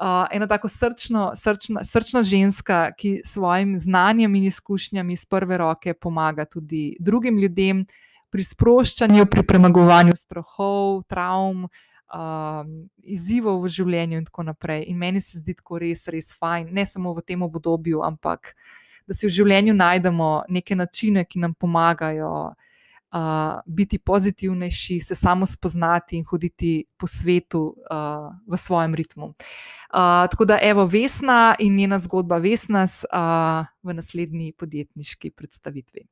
uh, ena tako srčno, srčna, srčna ženska, ki s svojim znanjem in izkušnjami iz prve roke pomaga tudi drugim ljudem pri sproščanju, pri premagovanju strahov, travm. Uh, izzivov v življenju, in tako naprej. In meni se zdi tako res, res fajn, ne samo v tem obdobju, ampak da si v življenju najdemo neke načine, ki nam pomagajo uh, uh, biti pozitivnejši, se samo spoznati in hoditi po svetu uh, v svojem ritmu. Uh, tako da, evo, Vesna in njena zgodba, Vesna, uh, v naslednji podjetniški predstavitvi.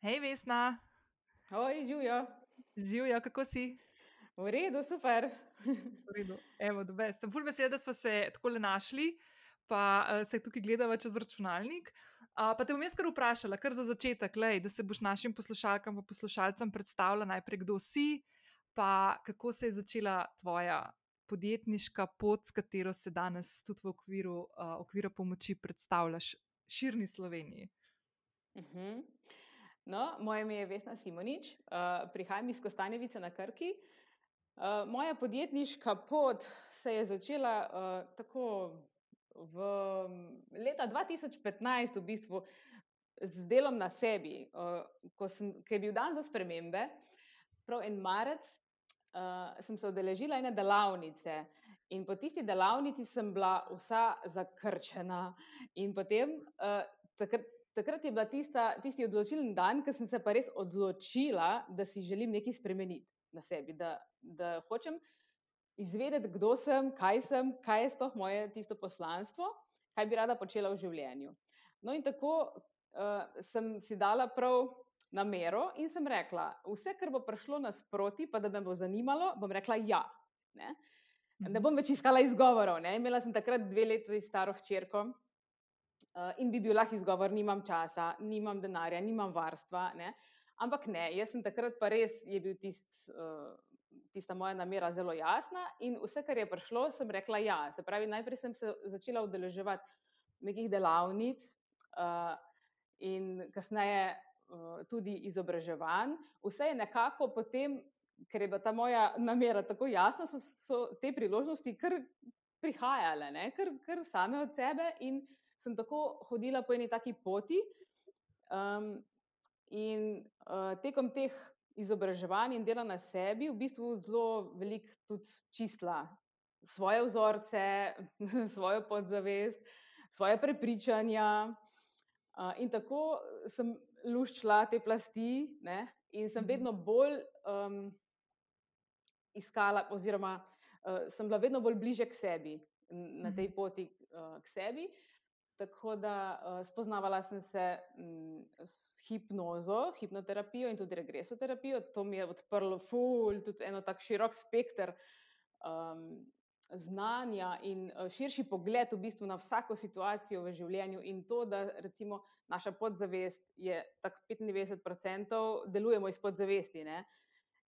Hej, Vesna. Oj, živijo. Živijo, kako si? V redu, super. v redu. Evo, Sem fulj vesel, da smo se tako našli, pa uh, se tukaj gledava čez računalnik. Uh, Uh, pa te bom jaz kar vprašala, kar za začetek, lej, da se boš našim poslušalkam in poslušalcem predstavila najprej, kdo si, pa kako se je začela tvoja podjetniška pot, s katero se danes tudi v okviru, uh, okviru pomoči predstavljaš širni Sloveniji. Uh mhm. -huh. no, moje ime je Vesna Simonič, uh, prihajam iz Kostanjevice na Krki. Uh, moja podjetniška pot se je začela uh, tako v leta 2015, v bistvu z delom na sebi, uh, ko, sem, ko je bil dan za spremembe, prav en marec, uh, sem se odeležila ene delavnice. In po tisti delavnici sem bila vsa zakrčena. In potem, uh, takrat, takrat je tista, tisti odločilen dan, ko sem se pa res odločila, da si želim nekaj spremeniti na sebi, da, da hočem izvedeti, kdo sem, kaj sem, kaj je sploh moje tisto poslanstvo, kaj bi rada počela v življenju. No, in tako uh, sem si dala prav namero in sem rekla, vse, kar bo prišlo nasproti, pa da me bo zanimalo, bom rekla ja. Ne, ne mhm. bom več iskala izgovorov. Ne. Imela sem takrat dve leti staro hčerko. Uh, in bi bil lahko izgovor, nimam časa, nimam denarja, nimam varstva. Ne. Ampak ne, jaz sem takrat pa res je bil tist, uh, tista moja namera zelo jasna in vse, kar je prišlo, sem rekla ja. Se pravi, najprej sem se začela udeleževati nekih delavnic uh, in kasneje uh, tudi izobraževanj. Vse je nekako potem, ker je bila ta moja namera tako jasna, so, so te priložnosti kar prihajale, kar, kar same od sebe in sem tako hodila po eni taki poti. Um, in uh, tekom teh izobraževanj in dela na sebi, v bistvu zelo veliko tudi čistila svoje vzorce, svojo podzavest, svoje prepričanja. Uh, in tako sem luščila te plasti, ne? in sem mhm. vedno bolj um, iskala, oziroma uh, sem bila vedno bolj bliže k sebi, na tej mhm. poti uh, k sebi. Tako da uh, spoznavala sem se um, s hipnozo, hipnoterapijo in tudi regresoterapijo. To mi je odprlo ful, tudi eno tako širok spekter um, znanja in uh, širši pogled v bistvu na vsako situacijo v življenju. In to, da recimo naša podzavest je tako 95% delujemo iz podzavesti. Ne?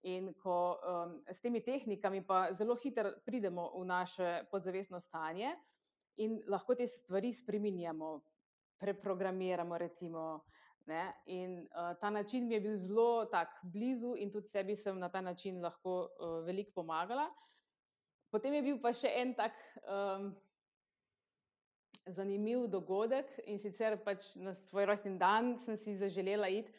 In ko um, s temi tehnikami pa zelo hitro pridemo v naše podzavestno stanje in lahko te stvari spremenjamo, preprogramiramo. Recimo, in uh, ta način mi je bil zelo tak, blizu, in tudi sebi sem na ta način lahko uh, veliko pomagala. Potem je bil pa še en tak um, zanimiv dogodek in sicer pač na svoj rojstni dan sem si zaželela iti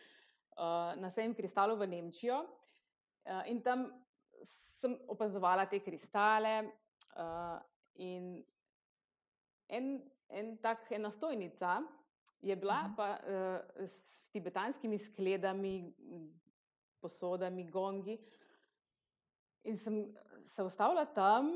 uh, na sejem kristalov v Nemčijo uh, in tam sem opazovala te kristale. Uh, in en, en tak, ena stojnica je bila uh -huh. pa uh, s tibetanskimi skledami, posodami, gongi. In sem se ustavila tam,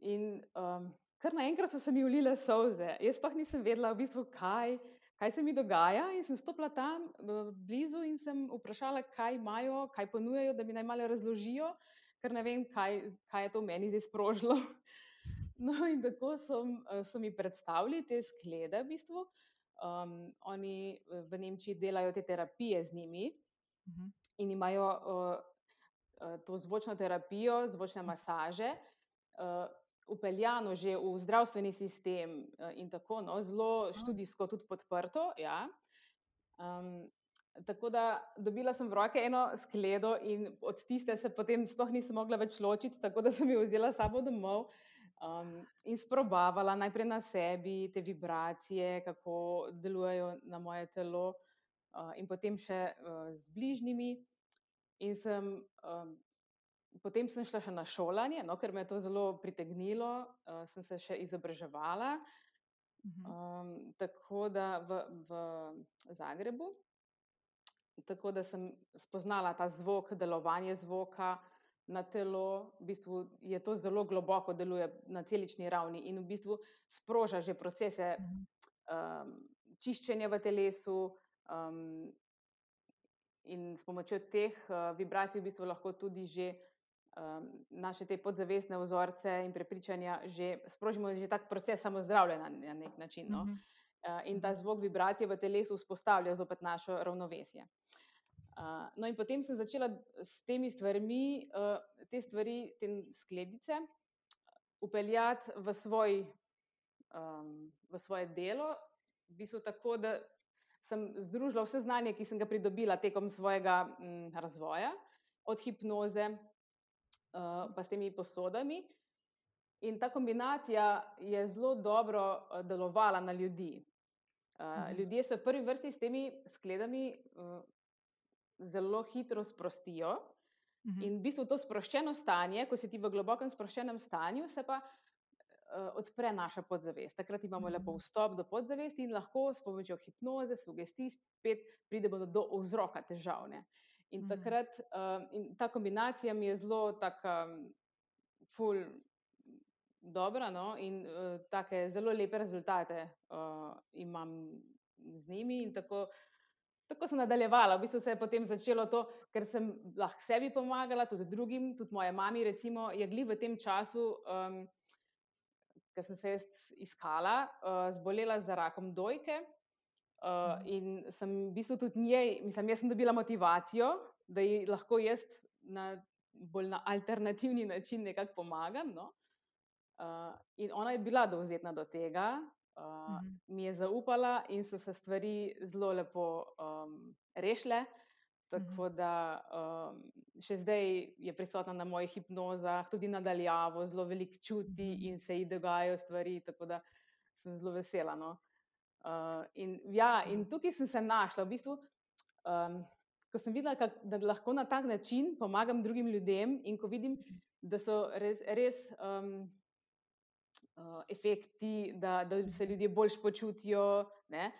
in um, kar naenkrat so se mi ulile solze. Jaz pa nisem vedela, v bistvu, kaj, kaj se mi dogaja. In sem stopila tam blizu in sem vprašala, kaj imajo, kaj ponujajo, da mi naj malo razložijo, ker ne vem, kaj, kaj je to meni zdaj sprožilo. No, in tako so, eh, so mi predstavili te sklede. V bistvu. um, oni eh, v Nemčiji delajo te terapije z njimi uh mhm. -huh. in imajo uh, to zvočno terapijo, zvočne masaže. Uh, Upeljano že v zdravstveni sistem, in tako no, zelo študijsko, tudi podprto. Ja. Um, tako da dobila sem v roke eno skledo, in od tiste se potem sploh nisem mogla več ločiti, tako da sem jo vzela sabo domov. Um, in sprobavala najprej na sebi te vibracije, kako delujejo na moje telo, uh, in potem še uh, z bližnjimi. In sem, um, potem sem šla še na šolanje, no, ker me je to zelo pritegnilo, uh, sem se še izobraževala. Um, tako da v, v Zagrebu, tako da sem spoznala ta zvok, delovanje zvoka na telo, v bistvu je to zelo globoko, deluje na celični ravni in v bistvu sproža že procese um, čiščenja v telesu. Um, in s pomočjo teh uh, vibracij v bistvu lahko tudi že um, naše te podzavestne vzorce in prepričanja že sprožimo, že tak proces samozdravljanja na nek način. No? Uh, in ta zvok vibracije v telesu vzpostavlja zopet našo ravnovesje. No, in potem sem začela s temi stvarmi, uh, te stvari, te skledice, upeljati v, svoj, um, v svoje delo, v bistvu tako, da sem združila vse znanje, ki sem ga pridobila tekom svojega m, razvoja, od hipnoze uh, pa s temi posodami. In ta kombinacija je zelo dobro delovala na ljudi. Uh, ljudje se v prvi vrsti s temi skledami uh, zelo hitro sprostijo. Uh mhm. In v bistvu to sproščeno stanje, ko si ti v globokem sproščenem stanju, se pa uh, odpre naša podzavest. Takrat imamo uh -huh. lepo vstop do podzavesti in lahko s pomočjo hipnoze, sugestij, spet pridemo do, do vzroka težavne. In, takrat, uh, in ta kombinacija mi je zelo tako. ful dobra no? in uh, take zelo lepe rezultate uh, imam z njimi. Tako, tako sem nadaljevala. V bistvu se je potem začelo to, ker sem lahko sebi pomagala, tudi drugim, tudi moje mami, recimo, je gli v tem času. Um, Ker sem se iskala, uh, zbolela za rakom dojke, uh, in sem v bistvu tudi njej, mislim, jaz sem dobila motivacijo, da ji lahko jaz na bolj na alternativni način nekako pomagam. No? Uh, in ona je bila dovzetna do tega, uh, -huh. mi je zaupala in so se stvari zelo lepo um, rešile. Tako da um, še zdaj je prisotna na mojih hipnozah, tudi nadaljavo, zelo veliko čuti in se ji dogajajo stvari, tako da sem zelo vesela. No? Uh, in, ja, in tukaj sem se znašla, v bistvu, um, ko sem videla, kak, da lahko na tak način pomagam drugim ljudem, in ko vidim, da so res. res um, uh, efekti, da, da se ljudje bolj počutijo. Ne?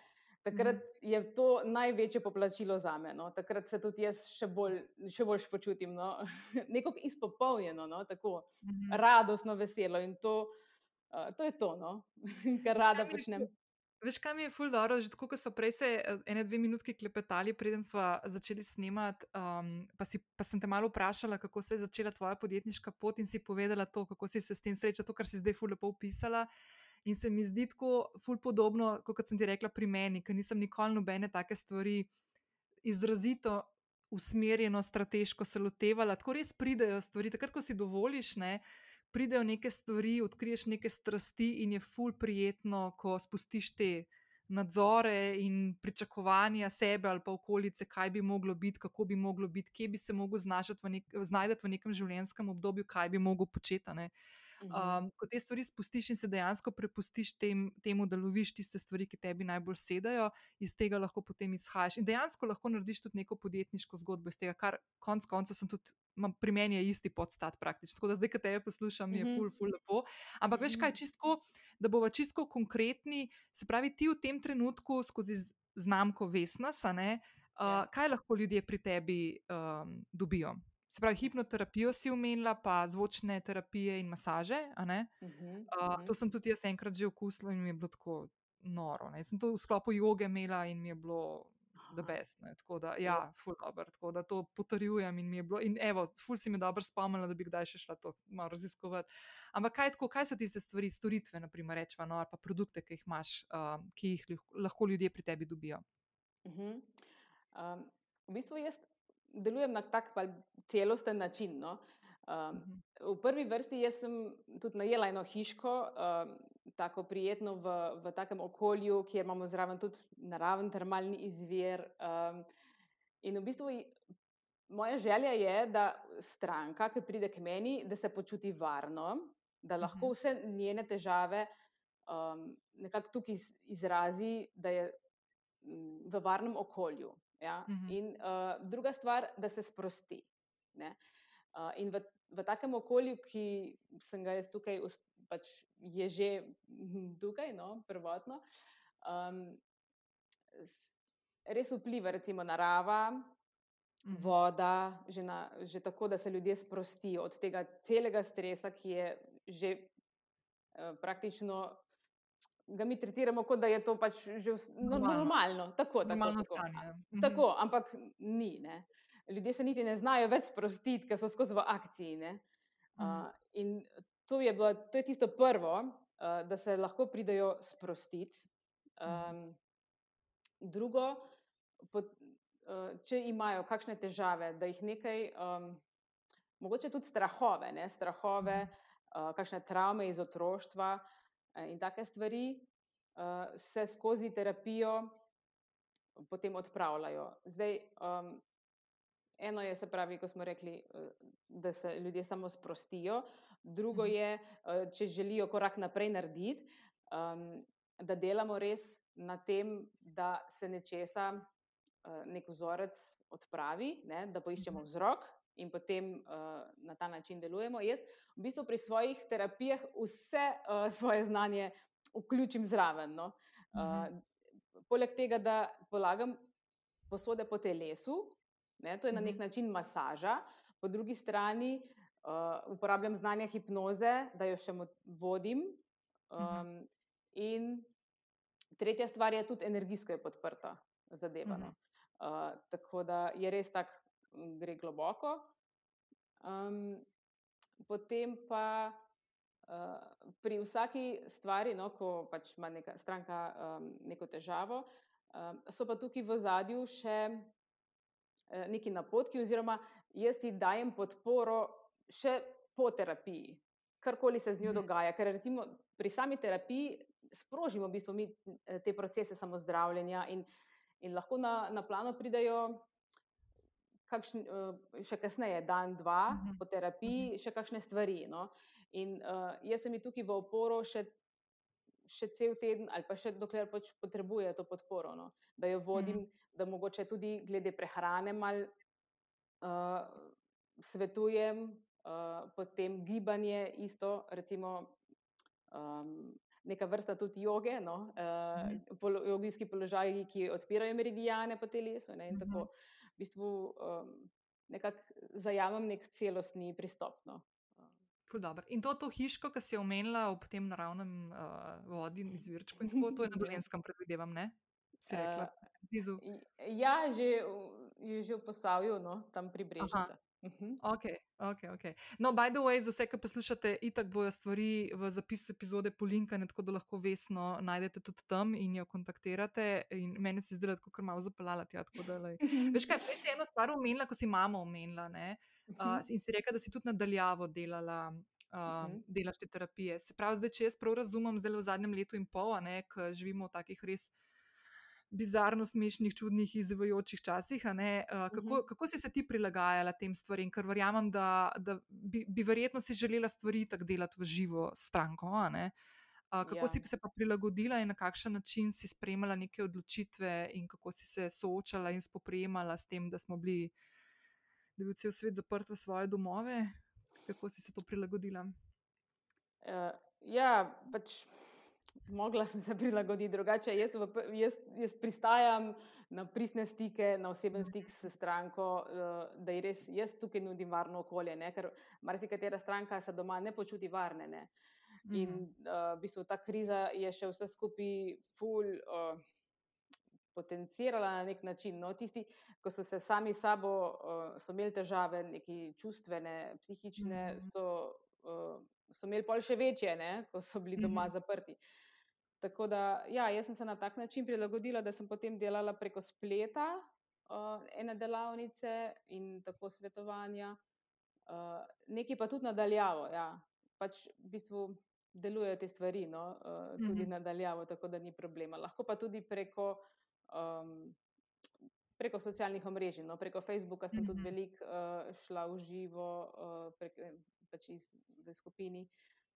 Takrat mhm. je to največje poplačilo za me. No? Takrat se tudi jaz še bolj, še bolj počutim. No? Nekako izpopolnjeno, no? tako mhm. radostno, veselo. In to, uh, to je to, no? kar rada počnem. Veš, kaj mi je ful dobro, že tako, ko so prej se eh, ene dve minutki klepetali, preden smo začeli snemati, um, pa, si, pa sem te malo vprašala, kako se je začela tvoja podjetniška pot in si povedala to, kako si se s tem srečala, to, kar si zdaj ful lepo opisala. In se mi zdi tako ful podobno, kot sem ti rekla pri meni, ker nisem nikoli nobene take stvari izrazito usmerjeno, strateško se lotevala. Tako res pridejo stvari, takrat, ko si dovoliš, ne pridejo neke stvari, odkriješ neke strasti in je ful prijetno, ko spustiš te nadzore in pričakovanja sebe ali pa okolice, kaj bi moglo biti, kako bi moglo biti, kje bi se mogel v nek, znajdati v nekem življenjskem obdobju, kaj bi mogel početi. Um, ko te stvari spustiš in se dejansko prepustiš tem, temu, da loviš tiste stvari, ki tebi najbolj sedajo, iz tega lahko potem izhajaš. In dejansko lahko narediš tudi neko podjetniško zgodbo iz tega, kar konec koncev sem tudi. Pri meni je isti podstat, praktično. Tako da zdaj, ko te poslušam, je ful, ful, lepo. Ampak veš kaj, čistko, da bomo čisto konkretni, se pravi, ti v tem trenutku skozi znamko Vesnas, uh, kaj lahko ljudje pri tebi um, dobijo? Se pravi, hipnoterapijo si umenila, pa zvočne terapije in masaže. Uh -huh, uh -huh. uh, to sem tudi jaz enkrat že okusila in mi je bilo tako noro. Ne. Sem to v sklopu joge imela in mi je bilo. Best, tako da, ja, ful dobr, tako da to potrjujem. In, in evo, ful si mi dobro spomnila, da bi kdaj še šla to malo raziskovati. Ampak kaj, tako, kaj so tiste stvari, storitve, naprimer, rečemo, no, pa produkte, ki jih imaš, uh, ki jih lahko ljudje pri tebi dobijo? Uh -huh. um, v bistvu jaz delujem na tak celosten način. No. Um, v prvi vrsti sem tudi najela eno hiško, um, tako prijetno v, v takem okolju, kjer imamo zraven tudi naraven termalni izvir. Um, in v bistvu moja želja je, da stranka, ki pride k meni, da se počuti varno, da lahko vse njene težave um, nekako tukaj izrazi, da je v varnem okolju. Ja? -huh. In uh, druga stvar, da se sprosti. Uh, in v, v takem okolju, ki sem ga jaz tukaj, pač je že tukaj, no, prvotno, um, res vpliva, recimo, narava, -huh. voda, že, na, že tako, da se ljudje sprostijo od tega celega stresa, ki je že uh, praktično ga mi tretiramo, kot da je to pač že no, normalno. Tako, tako, tako. Stanje. Mhm. tako, ampak ni. Ne. Ljudje se niti ne znajo več sprostiti, ker so skozi v akciji. Uh, in to je, bilo, to je tisto prvo, uh, da se lahko pridejo sprostiti. Um, drugo, pot, uh, če imajo kakšne težave, da jih nekaj, um, mogoče tudi strahove, ne, strahove, uh, kakšne travme iz otroštva. Eh, in take stvari uh, se skozi terapijo potem odpravljajo. Zdaj, um, eno je, se pravi, ko smo rekli, eh, da se ljudje samo sprostijo, drugo mhm. je, če želijo korak naprej narediti, um, da delamo res na tem, da se nečesa, nek vzorec odpravi, ne, da poiščemo mhm. vzrok in potem uh, na ta način delujemo. Jaz v bistvu pri svojih terapijah vse uh, svoje znanje vključim zraven. No? Uh, poleg tega, da polagam posode po telesu, ne, to je na nek mhm. način masaža, po drugi strani Uh, uporabljam znanje hipnoze, da jo še vodim. Um, in tretja stvar je tudi energijsko je podprta zadeva. No. Uh, tako da je res tako, gre globoko. Um, potem pa uh, pri vsaki stvari, no, ko pač ima neka stranka um, neko težavo, um, so pa tukaj v zadju še uh, neki napotki, oziroma jaz ti dajem podporo še po terapiji, karkoli se z njo mhm. dogaja. Ker recimo pri sami terapiji sprožimo v bistvu mi te procese samozdravljenja in in lahko na, na plano pridejo. Kakšni, eh, še kasneje, dan, dva, uh mhm. -huh. po terapiji, -huh. še kakšne stvari. No? In uh, jaz sem tukaj v oporo še, še cel teden, ali pa še dokler pač potrebuje to podporo, no? da jo vodim, uh mhm. -huh. da mogoče tudi glede prehrane malo uh, svetujem, uh, potem gibanje, isto, recimo. Um, neka vrsta tudi joge, no? uh, polo, jogijski položaji, ki odpirajo meridijane po telesu. Ne? In tako. V bistvu um, nekako zajamem nek celostni pristop. No? In to, to hiško, ki si omenila ob tem naravnem uh, vodi izvirčku, in tako to je na Dolenskem, predvidevam, ne? Si rekla, blizu. Uh, ja, že, že v Posavju, no? tam pri Brežicah. Mhm. Ok, ok. okay. No, by the way, za vse, ki poslušate, itak bojo stvari v zapisu epizode polinkane, tako da lahko vesno najdete tudi tam in jo kontaktirate. In meni se zdi, da je tako malo zapeljala tja. Veš kaj, prej si eno stvar omenila, ko si mama omenila ne? uh, in si rekla, da si tudi nadaljavo delala. Uh, uh -huh. Delaš te terapije. Se pravi, zdaj, če jaz prav razumem, zdaj v zadnjem letu in pol, ki živimo v takih res uh, bizarno smešnih, čudnih, izzivajočih časih. Uh, kako, uh -huh. kako si se ti prilagajala tem stvarem, ker verjamem, da, da bi, bi verjetno si želela stvari tako delati v živo stranko. Uh, kako ja. si se pa prilagodila in na kakšen način si spremljala neke odločitve, in kako si se soočala in spoprijemala s tem, da smo bili, da je bil cel svet zaprt v svoje domove? Kako si se to prilagodila? Uh, ja, pač mogla sem se prilagoditi drugače. Jaz, v, jaz, jaz pristajam na pristne stike, na oseben stik s stranko, eh, da je res jaz tukaj nudim varno okolje, ne? ker marsikatera stranka se doma ne počuti varne. Ne? In uh, v bistvu ta kriza je še vse skupaj ful. Uh, Potencirala na nek način. No, tisti, ki so se sami sabo, uh, so imeli težave, neki čustvene, psihične, so, uh, so imeli pol še večje, ne, ko so bili doma zaprti. Uh, Tako da, ja, jaz sem se na tak način prilagodila, da sem potem delala preko spleta uh, ene delavnice in tako svetovanja, uh, nekaj pa tudi nadaljavo. Ja. Pač v bistvu delujejo te stvari, no, uh, tudi mm -hmm. nadaljavo, tako da ni problema. Lahko pa tudi preko. Um, Preko socialnih omrežij, no, preko Facebooka sem mm -hmm. tudi veliko uh, šla v živo, uh, prek, pač iz, v skupini.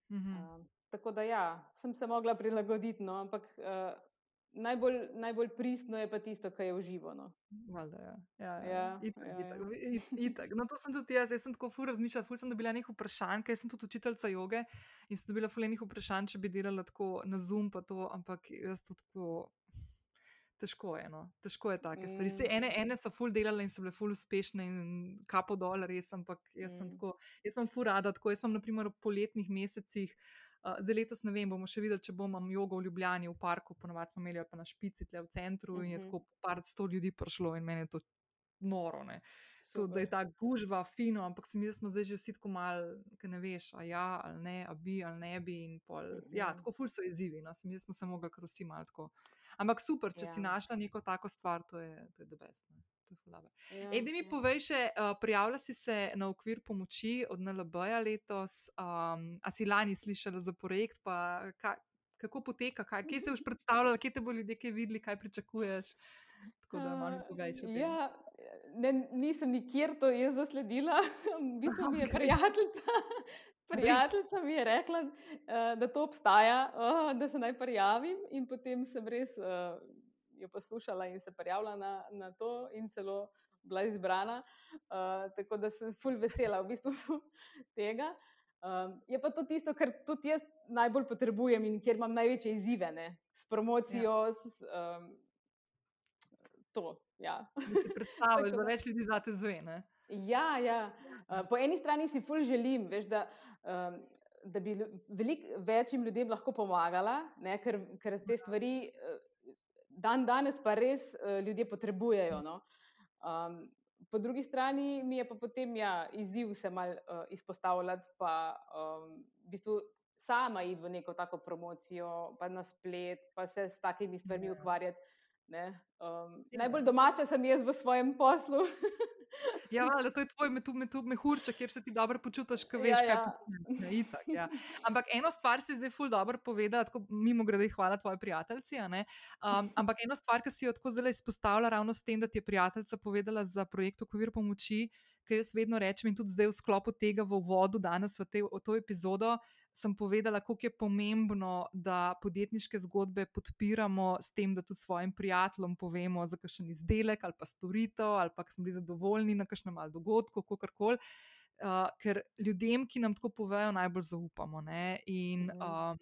Mm -hmm. uh, Tako da, ja, sem se mogla prilagoditi, no, ampak uh, najbolj, najbolj pristno je pa tisto, kar je v živo. No. Valda, ja. Ja, ja. Ja, itak, ja, itak, ja. It, itak. No, to sem tudi jaz, jaz sem tako fur razmišljala, fur sem dobila nekaj vprašanj, ker sem tudi učiteljica joge in sem dobila fur nekaj vprašanj, če bi delala tako na Zoom, pa to, ampak jaz to tako. Težko je, no. težko je take stvari. Mm. Ene, ene so ful delale in so bile ful uspešne in kapo dol, res, ampak jaz mm. sem tako, jaz sem ful rada, tako jaz sem naprimer v poletnih mesecih. Uh, za letos ne vem, bomo še videli, če bomo jogo v Ljubljani, v parku, ponovadi smo imeli pa na špici, tle v centru uh -huh. in je mhm. tako par sto ljudi prišlo in meni je to noro. To, da je ta gužva fino, ampak se mi zdi, da smo zdaj že vsi tako mal, ki ne veš, a ja, ali ne, a bi, ali ne bi. Pol, uh -huh. Ja, mhm. tako ful so izzivi, no, se mi zdi, da smo se mogli kar vsi mal tako. Ampak super, če ja. si našla neko tako stvar, to je, to je debesno. Ja, Ej, da mi ja. povej, še, uh, prijavila si se na okvir pomoči od NLB-ja letos. Um, a si lani slišala za projekt, pa ka, kako poteka, kaj, kje se boš predstavljala, kje te bo ljudje videli, kaj pričakuješ? Tako da malo povej. Ja, ne, nisem nikjer to jaz zasledila, v bistvu mi je okay. prijateljica. Prijateljica mi je rekla, da to obstaja, da se naj prijavim, in potem sem res jo poslušala in se prijavila na, na to, in celo bila izbrana. Uh, tako da sem fulj vesela v bistvu tega. Je pa to tisto, kar tudi jaz najbolj potrebujem in kjer imam največje izzive ne? s promocijo. Ja. S, um, to, ja. Predstavljaš, da več ljudi znate zvene. Ja, ja. Po eni strani si ful želim, veš, da, da bi velik, večjim ljudem lahko pomagala, ne, ker, ker te stvari dan danes pa res ljudje potrebujejo. No. Um, po drugi strani mi je pa potem ja, izziv se mal uh, izpostavljati, pa um, v bistvu sama iti v neko tako promocijo, pa na splet, pa se s takimi stvarmi ja. Ukvarjati. Um, ja. Najbolj domača sem jaz v svojem poslu. ja, ali to je tvoj mehurček, kjer se ti dobro počutiš, ko veš, ja, ja. kaj je. Ja. Ampak eno stvar si zdaj ful dobro povedala, tako mimo grede, hvala tvoji prijateljici. Um, ampak eno stvar, ki si jo tako zdaj izpostavila, ravno s tem, da ti je prijateljica povedala za projekt Okvir pomoči, ki jaz vedno rečem in tudi zdaj v sklopu tega v vodu danes v, te, v to epizodo sem povedala, kako je pomembno, da podjetniške zgodbe podpiramo s tem, da tudi svojim prijateljem povemo za kakšen izdelek ali pa storitev, ali pa smo bili zadovoljni na kakšnem ali dogodku, kako koli. Uh, ker ljudem, ki nam tako povejo, najbolj zaupamo. Ne? In um,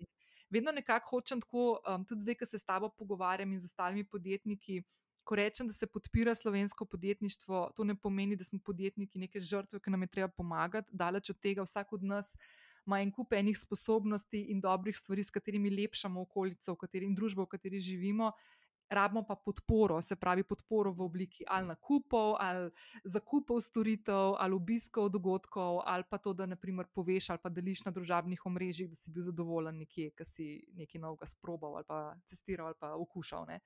vedno nekako hočem tako, um, tudi zdaj, ko se s tabo pogovarjam in z ostalimi podjetniki. Ko rečem, da se podpira slovensko podjetništvo, to ne pomeni, da smo podjetniki neke žrtve, ki nam je treba pomagati. Daleč od tega, vsak od nas ima en kup enih sposobnosti in dobrih stvari, s katerimi lepšamo okolico, v kateri in družbo, v kateri živimo rabimo pa podporo, se pravi podporo v obliki ali nakupov, ali zakupov storitev, ali obiskov dogodkov, ali pa to, da naprimer poveš ali pa deliš na družabnih omrežjih, da si bil zadovoljen nekje, ki si nekaj novega sprobal ali pa testiral ali pa okušal. Ne.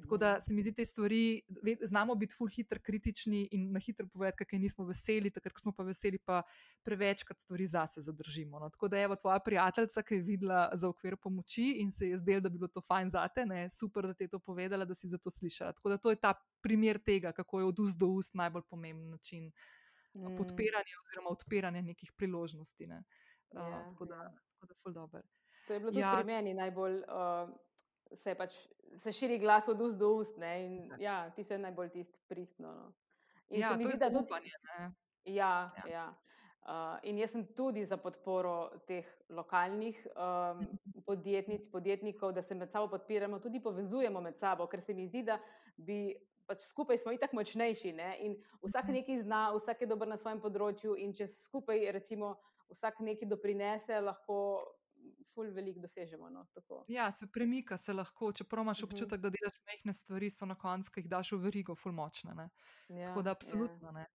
Tako da se mi zdi, te stvari, znamo biti full hitro kritični in na hitro povedati, kaj nismo veseli, takrat, ko smo pa veseli, pa prevečkrat stvari zase zadržimo. No. Tako da je tvoja prijateljica, ki je videla za okvir pomoči in se je zdelo, da bi bilo to fajn zate, ne, super, da ti je to povedala, da si za to slišala. Tako da to je ta primer tega, kako je od ust do ust najbolj pomemben način mm. podpiranja oziroma odpiranja nekih priložnosti. Ne. Uh, ja, tako da, tako da, ful dobro. To je bilo tudi ja. pri meni najbolj. Uh, se, pač, se širi glas od ust do ust. Ne, in, ja, ti se najbolj tisti pristno. No. Ja, to je zdi, upanje. Tudi, ja, ja. ja. Uh, in jaz sem tudi za podporo teh lokalnih um, podjetnic, podjetnikov, da se med sabo podpiramo, tudi povezujemo med sabo, ker se mi zdi, da bi pač skupaj smo itak močnejši. Ne? In vsak mhm. nekaj zna, vsak je dober na svojem področju, in če skupaj, recimo, vsak nekaj doprinese, lahko ful veliko dosežemo. No, ja, se premika se lahko, čeprav imaš mhm. občutek, da delaš mehke stvari, so na koncu, ki jih daš v verigo, ful močne. Ja, Tako da, absolutno ja. ne.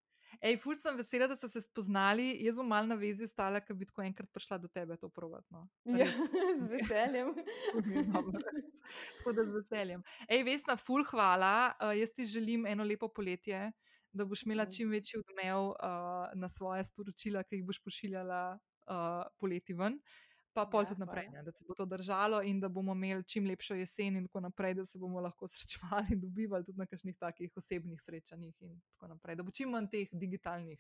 Ej, ful sem vesela, da so se spoznali. Jaz bom malo na vezi ostala, ker bi tako enkrat prišla do tebe to provatno. Ja, z veseljem. tako da z veseljem. Ej, Vesna, ful hvala. Uh, jaz ti želim eno lepo poletje. Da boš imela mhm. čim večji odmev uh, na svoje sporočila, ki jih boš pošiljala uh, poleti ven. Pa pol ja, tudi naprej, ne, da se bo to držalo in da bomo imeli čim lepšo jesen in tako naprej, da se bomo lahko srečevali in dobivali tudi na kakšnih takih osebnih srečanjih in tako naprej, da bo čim manj teh digitalnih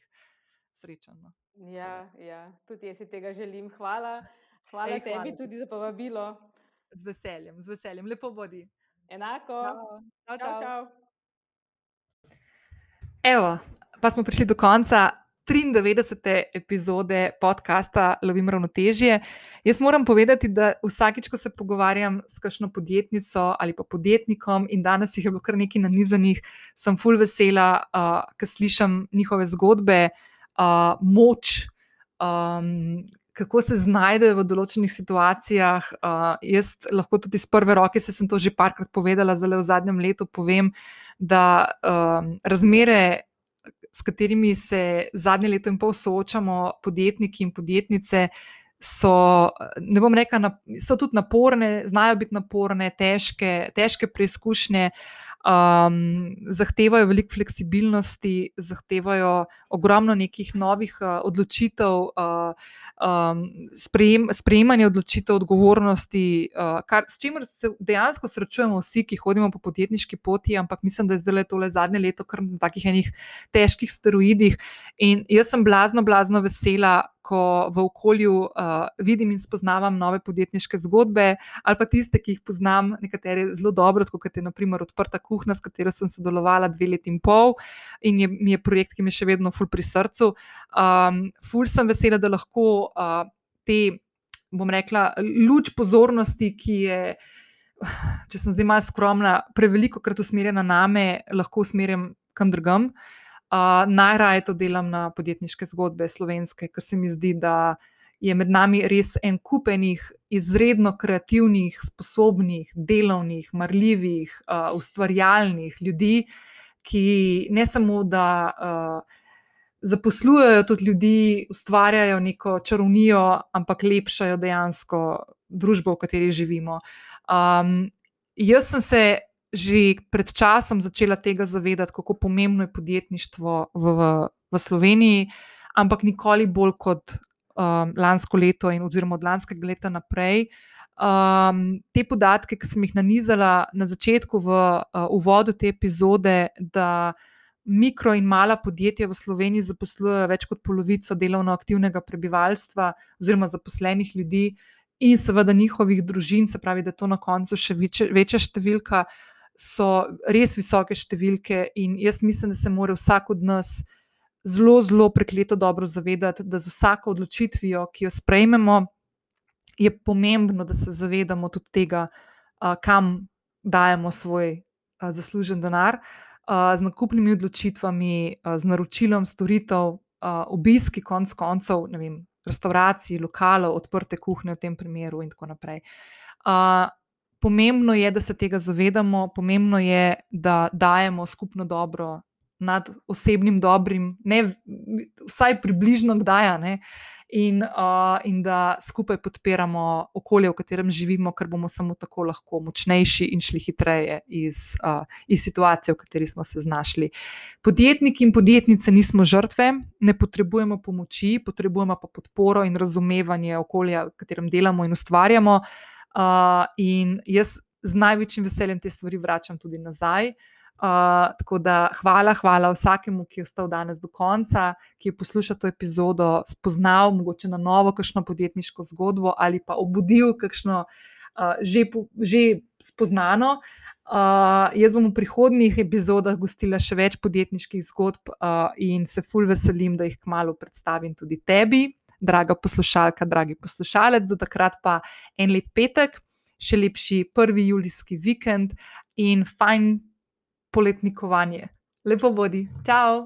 srečanj. No. Ja, ja, tudi jaz si tega želim. Hvala, hvala Ej, tebi hvala. tudi za povabilo. Z veseljem, z veseljem, lepo bodi. Enako. Čau, čau. čau. Evo, pa smo prišli do konca. 93. epizode podcasta Lovim ravnotežje. Jaz moram povedati, da vsakič, ko se pogovarjam s kakšno podjetnico ali pa podjetnikom, in danes jih je bilo kar nekaj nanizanih, sem full vesela, uh, ker slišim njihove zgodbe, uh, moč. Um, Kako se znajdejo v določenih situacijah. Uh, jaz lahko tudi iz prve roke, se sem to že parkrat povedala, zelo v zadnjem letu povem, da um, razmere s katerimi se zadnje leto in pol soočamo, podjetniki in podjetnice, so, ne bom rekla, so tudi naporne, znajo biti naporne, težke, težke preizkušnje. Um, zahtevajo veliko fleksibilnosti, zahtevajo ogromno nekih novih uh, odločitev, uh, um, sprejem, sprejemanje odločitev, odgovornosti, uh, kar, s čimer se dejansko srečujemo vsi, ki hodimo po podjetniški poti, ampak mislim, da je zdaj le zadnje leto kar na takih enih težkih steroidih. In jaz sem blazno, blazno vesela, ko v okolju uh, vidim in spoznavam nove podjetniške zgodbe, ali pa tiste, ki jih poznam, nekatere zelo dobro, kot je naprimer odprta kuhna, s katero sem sodelovala dve leti in pol in je, je projekt, ki mi je še vedno ful pri srcu. Um, ful sem vesela, da lahko uh, te, bom rekla, luč pozornosti, ki je. Če sem zdaj malo skromna, preveliko krat usmerjena na me, lahko usmerjam kam drugam. Uh, najraje to delam na podjetniške zgodbe slovenske, ker se mi zdi, da je med nami res en kupenih, izredno kreativnih, sposobnih, delovnih, marljivih, uh, ustvarjalnih ljudi, ki ne samo da. Uh, zaposlujejo tudi ljudi, ustvarjajo neko čarovnijo, ampak lepšajo dejansko družbo, v kateri živimo. Um, jaz sem se že pred časom začela tega zavedati, kako pomembno je podjetništvo v, v Sloveniji, ampak nikoli bolj kot um, lansko leto in oziroma od lanskega leta naprej. Um, te podatke, ki sem jih nanizala na začetku, v uh, uvodu te epizode, da mikro in mala podjetja v Sloveniji zaposlujejo več kot polovico delovno aktivnega prebivalstva oziroma zaposlenih ljudi in seveda njihovih družin, se pravi, da je to na koncu še večja, večja številka, so res visoke številke in jaz mislim, da se mora vsak od nas zelo, zelo prekleto dobro zavedati, da z vsako odločitvijo, ki jo sprejmemo, je pomembno, da se zavedamo tudi tega, kam dajemo svoj zaslužen denar z nakupnimi odločitvami, z naročilom storitev, obiski, konc koncev, ne vem, restauracij, lokalov, odprte kuhne v tem primeru, in tako naprej. Pomembno je, da se tega zavedamo, pomembno je, da dajemo skupno dobro nad osebnim dobrim, ne, vsaj približno, kdaj je in, uh, in da skupaj podpiramo okolje, v katerem živimo, ker bomo samo tako lahko močnejši in šli hitreje iz, uh, iz situacije, v kateri smo se znašli. Podjetniki in podjetnice nismo žrtve, ne potrebujemo pomoči, potrebujemo pa podporo in razumevanje okolja, v katerem delamo in ustvarjamo. Uh, in jaz z največjim veseljem te stvari vračam tudi nazaj. Uh, tako da hvala, hvala vsakemu, ki je ostal danes do konca, ki je poslušal to epizodo, spoznal mogoče na novo kakšno podjetniško zgodbo ali pa obudil kakšno uh, že, že spoznano. Uh, jaz bom v prihodnjih epizodah gostila še več podjetniških zgodb uh, in se fulj veselim, da jih kmalo predstavim tudi tebi, draga poslušalka, dragi poslušalec. Do takrat pa en lep petek, še lepši prvi julijski vikend in fajn poletnikovanje. Lepo bodi, čau!